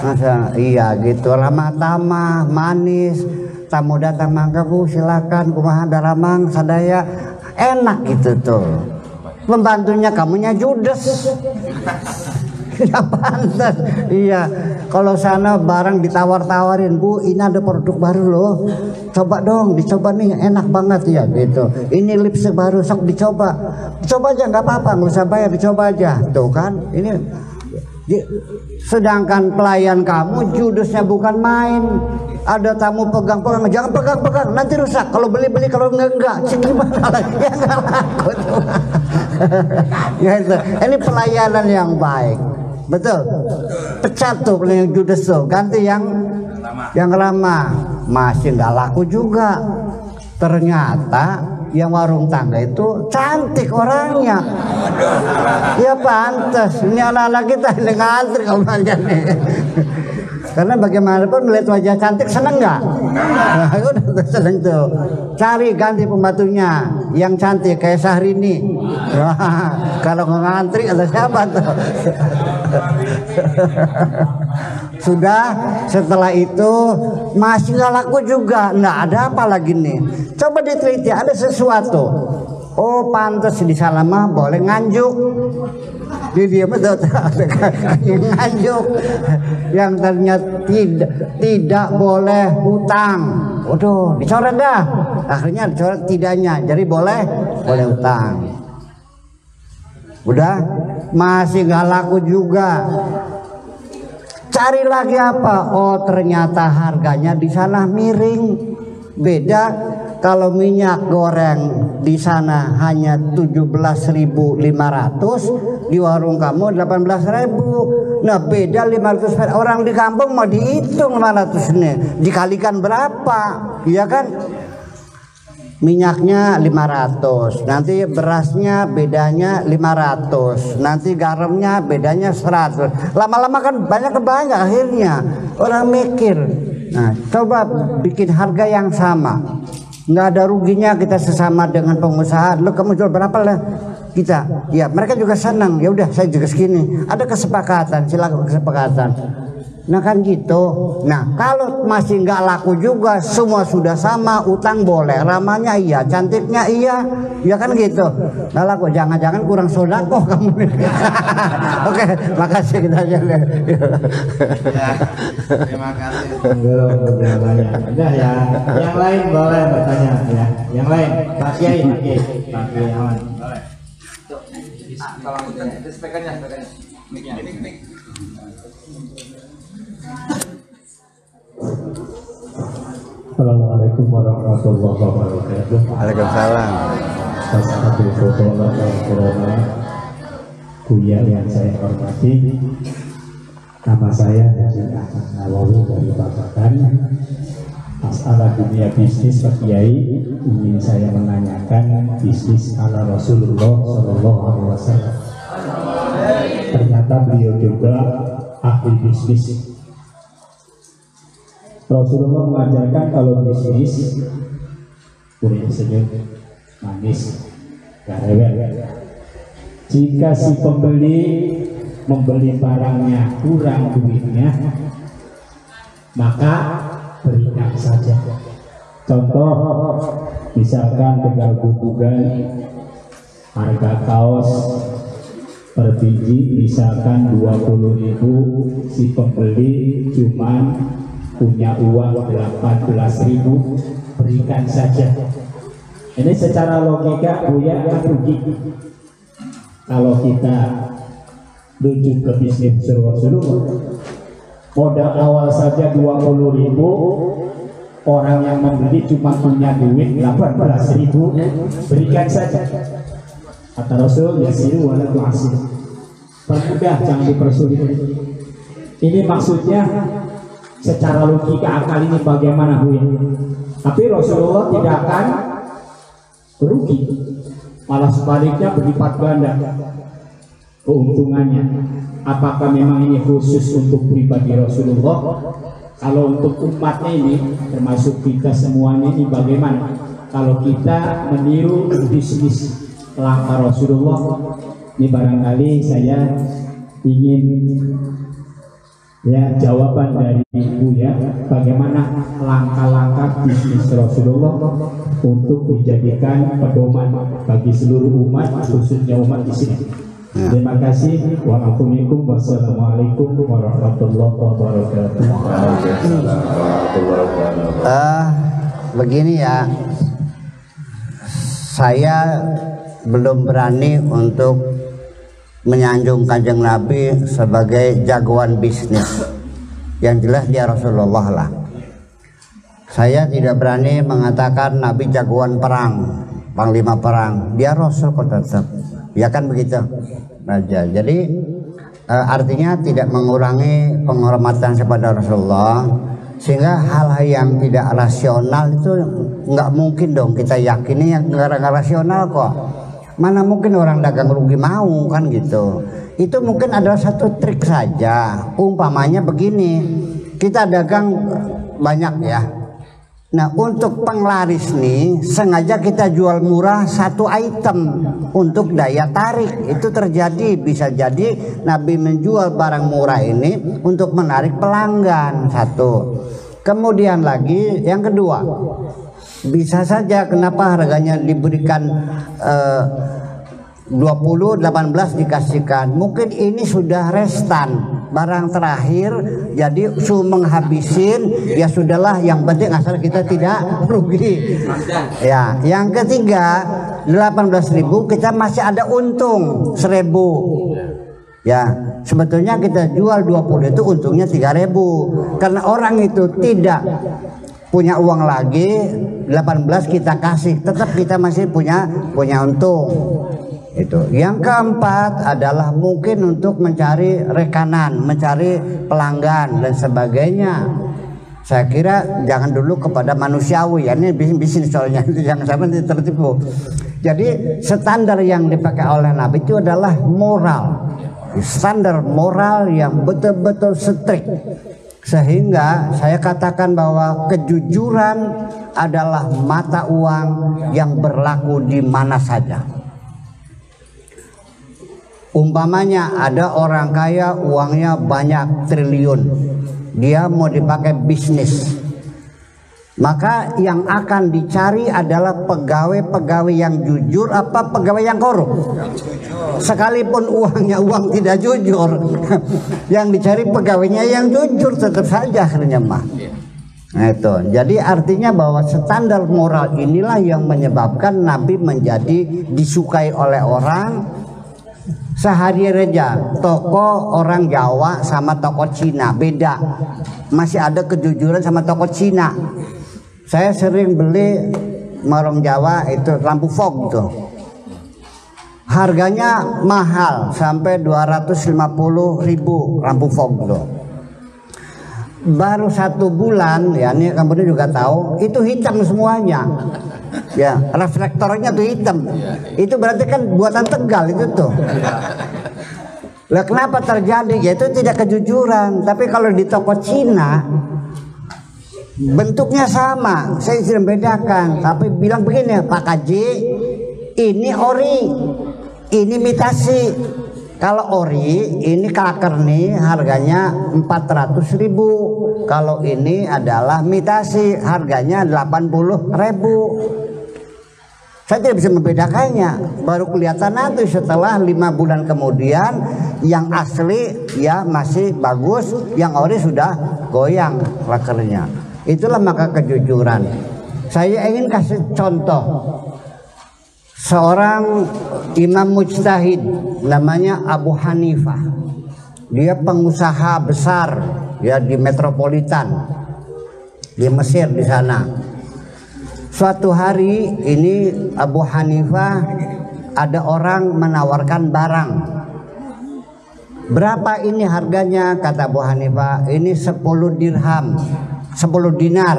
Masa, iya gitu. Ramah tamah manis. Tamu datang mangga bu silakan. Kumaha daramang sadaya. Enak gitu tuh. Pembantunya kamunya judes tidak pantas. Iya kalau sana barang ditawar-tawarin bu ini ada produk baru loh. Coba dong dicoba nih enak banget. Ya gitu. Ini lipstick baru sok dicoba. Coba aja nggak apa-apa nggak usah bayar dicoba aja. Tuh kan ini sedangkan pelayan kamu judusnya bukan main. Ada tamu pegang-pegang jangan pegang-pegang nanti rusak. Kalau beli-beli kalau enggak enggak gimana ya enggak ini pelayanan yang baik betul. Pecat tuh yang judes tuh. Ganti yang yang lama. Masih enggak laku juga. Ternyata yang warung tangga itu cantik orangnya. Ya pantas ini anak-anak kita ini ngantri kalau nih. Karena bagaimanapun melihat wajah cantik seneng nggak? Nah, udah seneng tuh. Cari ganti pembantunya yang cantik kayak Syahrini kalau ngantri ada siapa tuh sudah setelah itu masih nggak laku juga. Nggak ada apa lagi nih. Coba diteliti ada sesuatu. Oh pantas di salama boleh nganjuk. Di dia betul nganjuk. Yang ternyata tidak tidak boleh hutang. Waduh dicoret dah. Akhirnya dicoret tidaknya. Jadi boleh boleh hutang udah? Masih nggak laku juga. Cari lagi apa? Oh ternyata harganya di sana miring. Beda kalau minyak goreng di sana hanya 17.500 di warung kamu 18.000 nah beda 500 orang di kampung mau dihitung 500 ini. Dikalikan berapa? Ya kan minyaknya 500 nanti berasnya bedanya 500 nanti garamnya bedanya 100 lama-lama kan banyak kebanyak akhirnya. Orang mikir. Nah coba bikin harga yang sama. Nggak ada ruginya kita sesama dengan pengusaha. Lo kamu jual berapa lah kita? Ya mereka juga senang. Ya udah saya juga segini. Ada kesepakatan. Silakan kesepakatan Nah kan gitu. Nah kalau masih nggak laku juga, semua sudah sama, utang boleh, ramanya iya, cantiknya iya, ya kan gitu. Nggak laku, jangan-jangan kurang kok kamu. Oke, makasih kita aja. ya, terima kasih. Belum. Udah ya, yang lain boleh bertanya ya. Yang lain, Pak Kiai, Pak Kiai, Pak. Boleh. Speakernya, speakernya. Ini, Assalamualaikum warahmatullahi wabarakatuh. Waalaikumsalam. Atas satu foto dalam corona, kuya yang saya hormati, nama saya Haji Ahmad Nawawi dari Babakan. Masalah dunia bisnis Pak Kiai ingin saya menanyakan bisnis ala Rasulullah Shallallahu Alaihi Wasallam. Ternyata beliau juga ahli bisnis Rasulullah mengajarkan kalau bisnis boleh senyum, manis, rewel. Jika si pembeli membeli barangnya kurang duitnya, maka berikan saja. Contoh, misalkan tinggal bubugan harga kaos per biji misalkan 20.000 si pembeli cuman punya uang 18 ribu berikan saja Ini secara logika Buya kan rugi. Kalau kita rujuk ke bisnis Rasulullah, modal awal saja 20 ribu, orang yang membeli cuma punya duit 18 ribu, berikan saja. Kata Rasul, ya siru wala tu'asir. Permudah, jangan dipersulit. Ini maksudnya secara logika akal ini bagaimana Bu ya? Tapi Rasulullah tidak akan rugi. Malah sebaliknya berlipat ganda keuntungannya. Apakah memang ini khusus untuk pribadi Rasulullah? Kalau untuk umatnya ini, termasuk kita semuanya ini bagaimana? Kalau kita meniru bisnis langkah Rasulullah, ini barangkali saya ingin ya jawaban dari ibu ya bagaimana langkah-langkah bisnis Rasulullah untuk dijadikan pedoman bagi seluruh umat khususnya umat di sini. Terima kasih. Wassalamualaikum wassalamualaikum warahmatullahi wabarakatuh. Eh, begini ya, saya belum berani untuk menyanjung kanjeng Nabi sebagai jagoan bisnis. Yang jelas dia Rasulullah lah. Saya tidak berani mengatakan Nabi jagoan perang, panglima perang. Dia Rasul kok tetap. Ya kan begitu aja. Jadi eh, artinya tidak mengurangi penghormatan kepada Rasulullah sehingga hal-hal yang tidak rasional itu nggak mungkin dong kita yakini yang nggak rasional kok mana mungkin orang dagang rugi mau kan gitu. Itu mungkin adalah satu trik saja. Umpamanya begini kita dagang banyak ya. Nah untuk penglaris nih sengaja kita jual murah satu item untuk daya tarik. Itu terjadi bisa jadi Nabi menjual barang murah ini untuk menarik pelanggan satu. Kemudian lagi yang kedua bisa saja kenapa harganya diberikan eh, 20 18 dikasihkan? Mungkin ini sudah restan barang terakhir jadi su menghabisin ya sudahlah yang penting asal kita tidak rugi. Ya yang ketiga 18.000 kita masih ada untung 1000 ya sebetulnya kita jual 20 itu untungnya 3000 karena orang itu tidak punya uang lagi 18 kita kasih. Tetap kita masih punya punya untung. Itu. Yang keempat adalah mungkin untuk mencari rekanan mencari pelanggan dan sebagainya. Saya kira jangan dulu kepada manusiawi. Ya ini bisnis soalnya. Jangan sampai tertipu. Jadi standar yang dipakai oleh Nabi itu adalah moral. Standar moral yang betul-betul strict sehingga saya katakan bahwa kejujuran adalah mata uang yang berlaku di mana saja Umpamanya ada orang kaya uangnya banyak triliun. Dia mau dipakai bisnis. Maka yang akan dicari adalah pegawai-pegawai yang jujur apa pegawai yang korup. Sekalipun uangnya uang tidak jujur, yang dicari pegawainya yang jujur tetap saja akhirnya mah. Nah itu. Jadi artinya bahwa standar moral inilah yang menyebabkan Nabi menjadi disukai oleh orang sehari reja toko orang Jawa sama toko Cina beda masih ada kejujuran sama toko Cina saya sering beli marong Jawa itu lampu fog tuh. Harganya mahal sampai 250 ribu lampu fog tuh. Baru satu bulan ya ini kamu juga tahu itu hitam semuanya. Ya reflektornya tuh hitam. Itu berarti kan buatan tegal itu tuh. Lah kenapa terjadi? Ya itu tidak kejujuran. Tapi kalau di toko Cina bentuknya sama saya sudah bedakan tapi bilang begini Pak Kaji ini ori ini imitasi kalau ori ini klaker nih harganya 400 ribu kalau ini adalah mitasi harganya 80 ribu saya tidak bisa membedakannya. Baru kelihatan nanti setelah lima bulan kemudian yang asli ya masih bagus, yang ori sudah goyang lakernya. Itulah maka kejujuran. Saya ingin kasih contoh seorang imam mujtahid namanya Abu Hanifah. Dia pengusaha besar ya di metropolitan di Mesir di sana. Suatu hari ini Abu Hanifah ada orang menawarkan barang. Berapa ini harganya? Kata Abu Hanifah, ini 10 dirham, 10 dinar.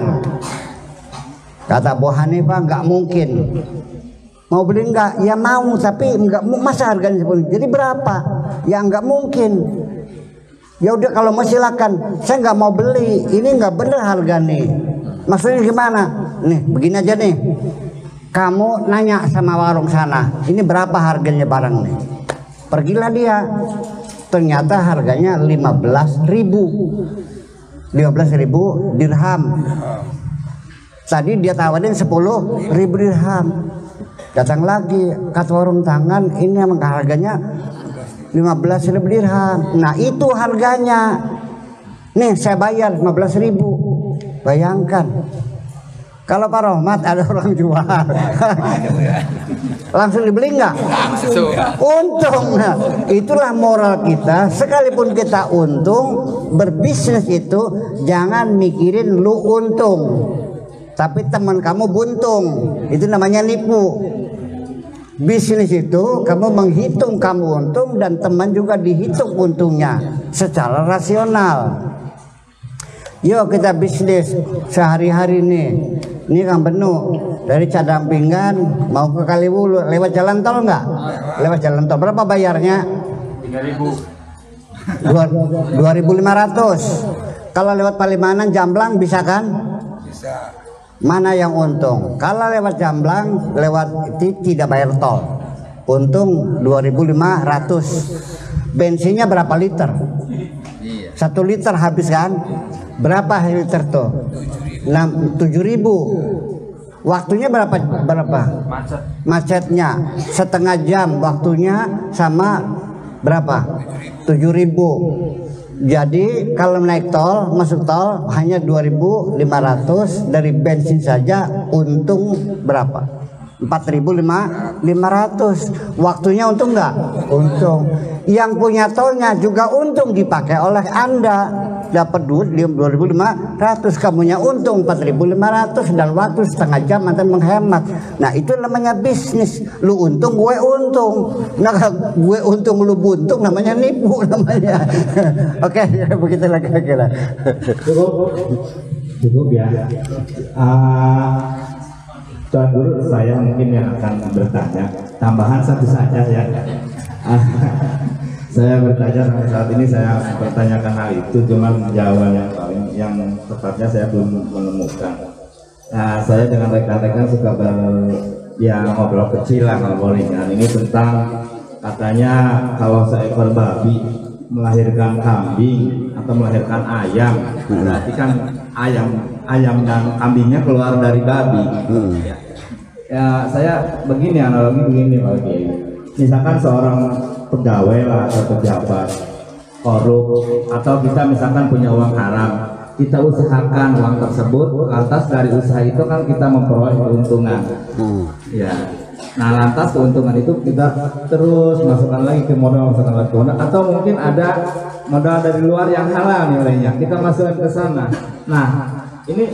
Kata Abu Hanifah, nggak mungkin. Mau beli enggak? Ya mau, tapi enggak masa harganya 10. Jadi berapa? Ya enggak mungkin. Ya udah kalau mau silakan. Saya nggak mau beli. Ini nggak bener harga nih. Maksudnya gimana? Nih, begini aja nih. Kamu nanya sama warung sana, ini berapa harganya barang nih? Pergilah dia. Ternyata harganya 15 ribu. 15 ribu dirham. Tadi dia tawarin 10 ribu dirham. Datang lagi, kata warung tangan, ini emang harganya 15 ribu dirham. Nah itu harganya. Nih saya bayar 15 ribu. Bayangkan. Kalau Pak Rohmat ada orang jual. Langsung dibeli nggak? Langsung. Untung. Nah, itulah moral kita. Sekalipun kita untung, berbisnis itu jangan mikirin lu untung. Tapi teman kamu buntung. Itu namanya nipu. Bisnis itu kamu menghitung kamu untung dan teman juga dihitung untungnya secara rasional. Yuk kita bisnis sehari-hari nih. Ini Kang Benu dari Cadang Pinggan mau ke Kaliwulu lewat jalan tol nggak? Lewat jalan tol berapa bayarnya? 3000. 2500. Kalau lewat Palimanan Jamblang bisa kan? Bisa. Mana yang untung? Kalau lewat Jamblang lewat ti- tidak bayar tol. Untung 2500. Bensinnya berapa liter? Satu liter habis kan? Berapa tuh? Enam tujuh ribu. Waktunya berapa? Berapa? Macet. Macetnya setengah jam waktunya sama berapa? Tujuh ribu. Jadi kalau naik tol masuk tol hanya 2.500 dari bensin saja untung berapa? 4.500 waktunya untung nggak untung yang punya tolnya juga untung dipakai oleh anda dapat duit 2.500 kamunya untung 4.500 dan waktu setengah jam anda menghemat. Nah itu namanya bisnis. Lu untung gue untung. Nah gue untung lu buntung namanya nipu namanya. Oke begitu lagi kira cukup. Cukup ya. Ah, Tuan Guru saya mungkin yang akan bertanya. Tambahan satu saja ya. Ah, saya bertanya sampai saat ini saya bertanyakan hal itu cuma jawaban yang paling yang tepatnya saya belum menemukan. Nah, saya dengan rekan-rekan suka ber ya ngobrol kecil lah ngobrol ringan. Ini tentang katanya kalau seekor babi melahirkan kambing atau melahirkan ayam berarti kan ayam ayam dan kambingnya keluar dari babi. Ya, ya saya begini analogi begini Pak Kiai. Misalkan seorang pegawai lah atau pejabat korup atau kita misalkan punya uang haram kita usahakan uang tersebut lantas dari usaha itu kan kita memperoleh keuntungan. Ya. Nah lantas keuntungan itu kita terus masukkan lagi ke modal masukkan lagi ke modal. Atau mungkin ada modal dari luar yang halal nilainya kita masukkan ke sana. Nah ini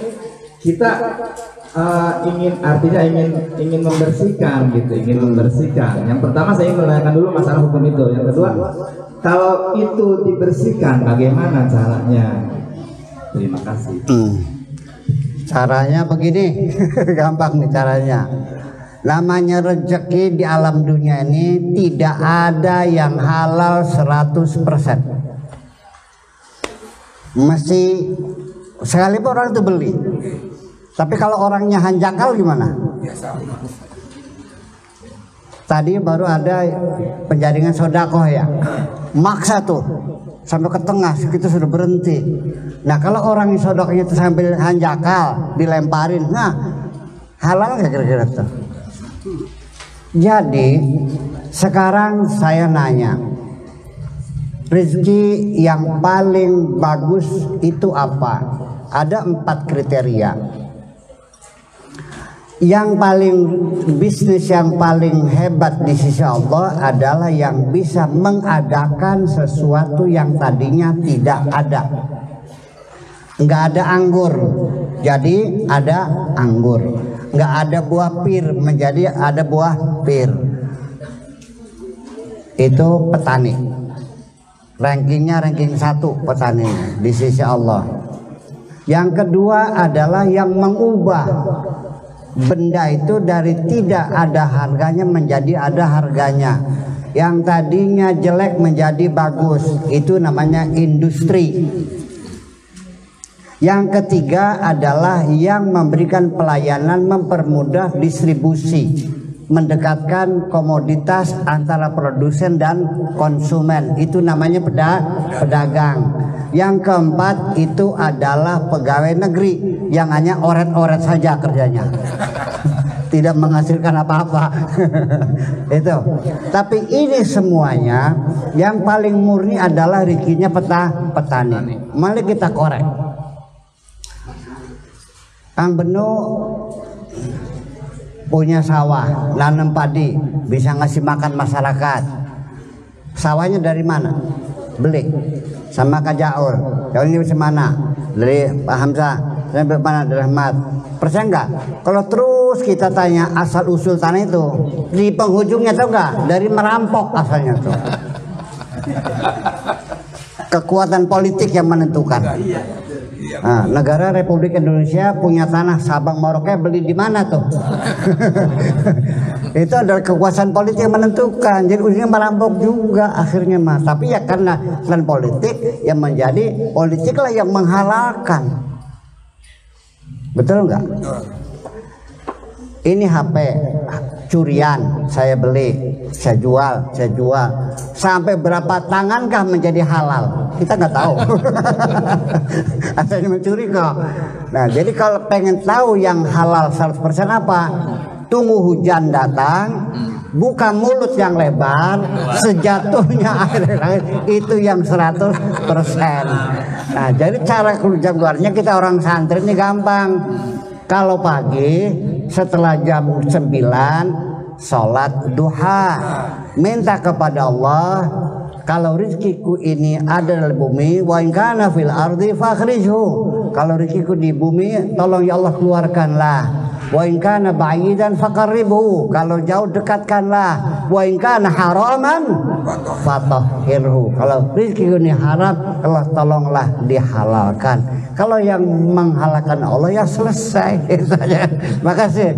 kita eh, ingin artinya ingin ingin membersihkan gitu ingin membersihkan yang pertama saya ingin menanyakan dulu masalah hukum itu yang kedua kalau itu dibersihkan bagaimana caranya terima kasih Caranya begini, gampang nih caranya. Namanya rezeki di alam dunia ini tidak ada yang halal 100%. Mesti sekalipun orang itu beli. Tapi kalau orangnya hanjakal gimana? Tadi baru ada penjaringan sodakoh ya, maksa tuh sampai ke tengah kita sudah berhenti. Nah kalau orang yang sodakohnya itu sambil hanjakal dilemparin, nah halal nggak kira-kira tuh? Jadi sekarang saya nanya, rezeki yang paling bagus itu apa? Ada empat kriteria. Yang paling bisnis yang paling hebat di sisi Allah adalah yang bisa mengadakan sesuatu yang tadinya tidak ada. Nggak ada anggur jadi ada anggur. Nggak ada buah pir menjadi ada buah pir. Itu petani. Rankingnya ranking satu petani di sisi Allah. Yang kedua adalah yang mengubah benda itu dari tidak ada harganya menjadi ada harganya. Yang tadinya jelek menjadi bagus. Itu namanya industri. Yang ketiga adalah yang memberikan pelayanan mempermudah distribusi, mendekatkan komoditas antara produsen dan konsumen. Itu namanya pedagang. Yang keempat itu adalah pegawai negeri yang hanya oret-oret saja kerjanya. Tidak menghasilkan apa-apa. itu. Tapi ini semuanya yang paling murni adalah rikinya peta petani. Mari kita korek. Kang Benu punya sawah, nanam padi, bisa ngasih makan masyarakat. Sawahnya dari mana? Beli sama Kak. Jaul ini dari mana? Dari Pak Hamzah. Dari mana? Dari Ahmad. Percaya enggak? Kalau terus kita tanya asal usul tanah itu, di penghujungnya tahu enggak? Dari merampok asalnya tuh. Kekuatan politik yang menentukan. Nah, negara Republik Indonesia punya tanah Sabang Merauke beli di mana tuh? itu adalah kekuasaan politik yang menentukan. Jadi ujungnya merampok juga akhirnya mah. Tapi ya karena selain politik yang menjadi politiklah yang menghalalkan. Betul nggak? Ini HP curian saya beli, saya jual, saya jual. Sampai berapa tangankah menjadi halal? Kita nggak tahu. Asalnya mencuri kok. Nah, jadi kalau pengen tahu yang halal 100% apa? Tunggu hujan datang, buka mulut yang lebar, sejatuhnya air itu yang 100%. Nah, jadi cara kerja keluarnya kita orang santri ini gampang. Kalau pagi setelah jam 9 sholat duha. Minta kepada Allah kalau rizkiku ini ada di bumi wa in kana fil ardi fakhrijhu. Kalau rizkiku di bumi tolong ya Allah keluarkanlah wa in kana ba'idan faqarribhu kalau jauh dekatkanlah. Wa in kana haraman fatahhirhu kalau rizkiku ini haram Allah tolonglah dihalalkan. Kalau yang menghalalkan Allah ya selesai. Saja makasih.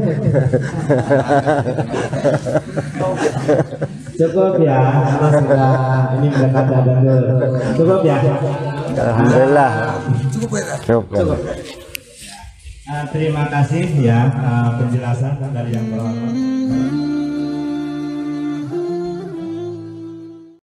Cukup ya, karena sudah ini mendekati ada Cukup ya. Alhamdulillah. Cukup Uh, terima kasih ya uh, penjelasan dari yang terhormat.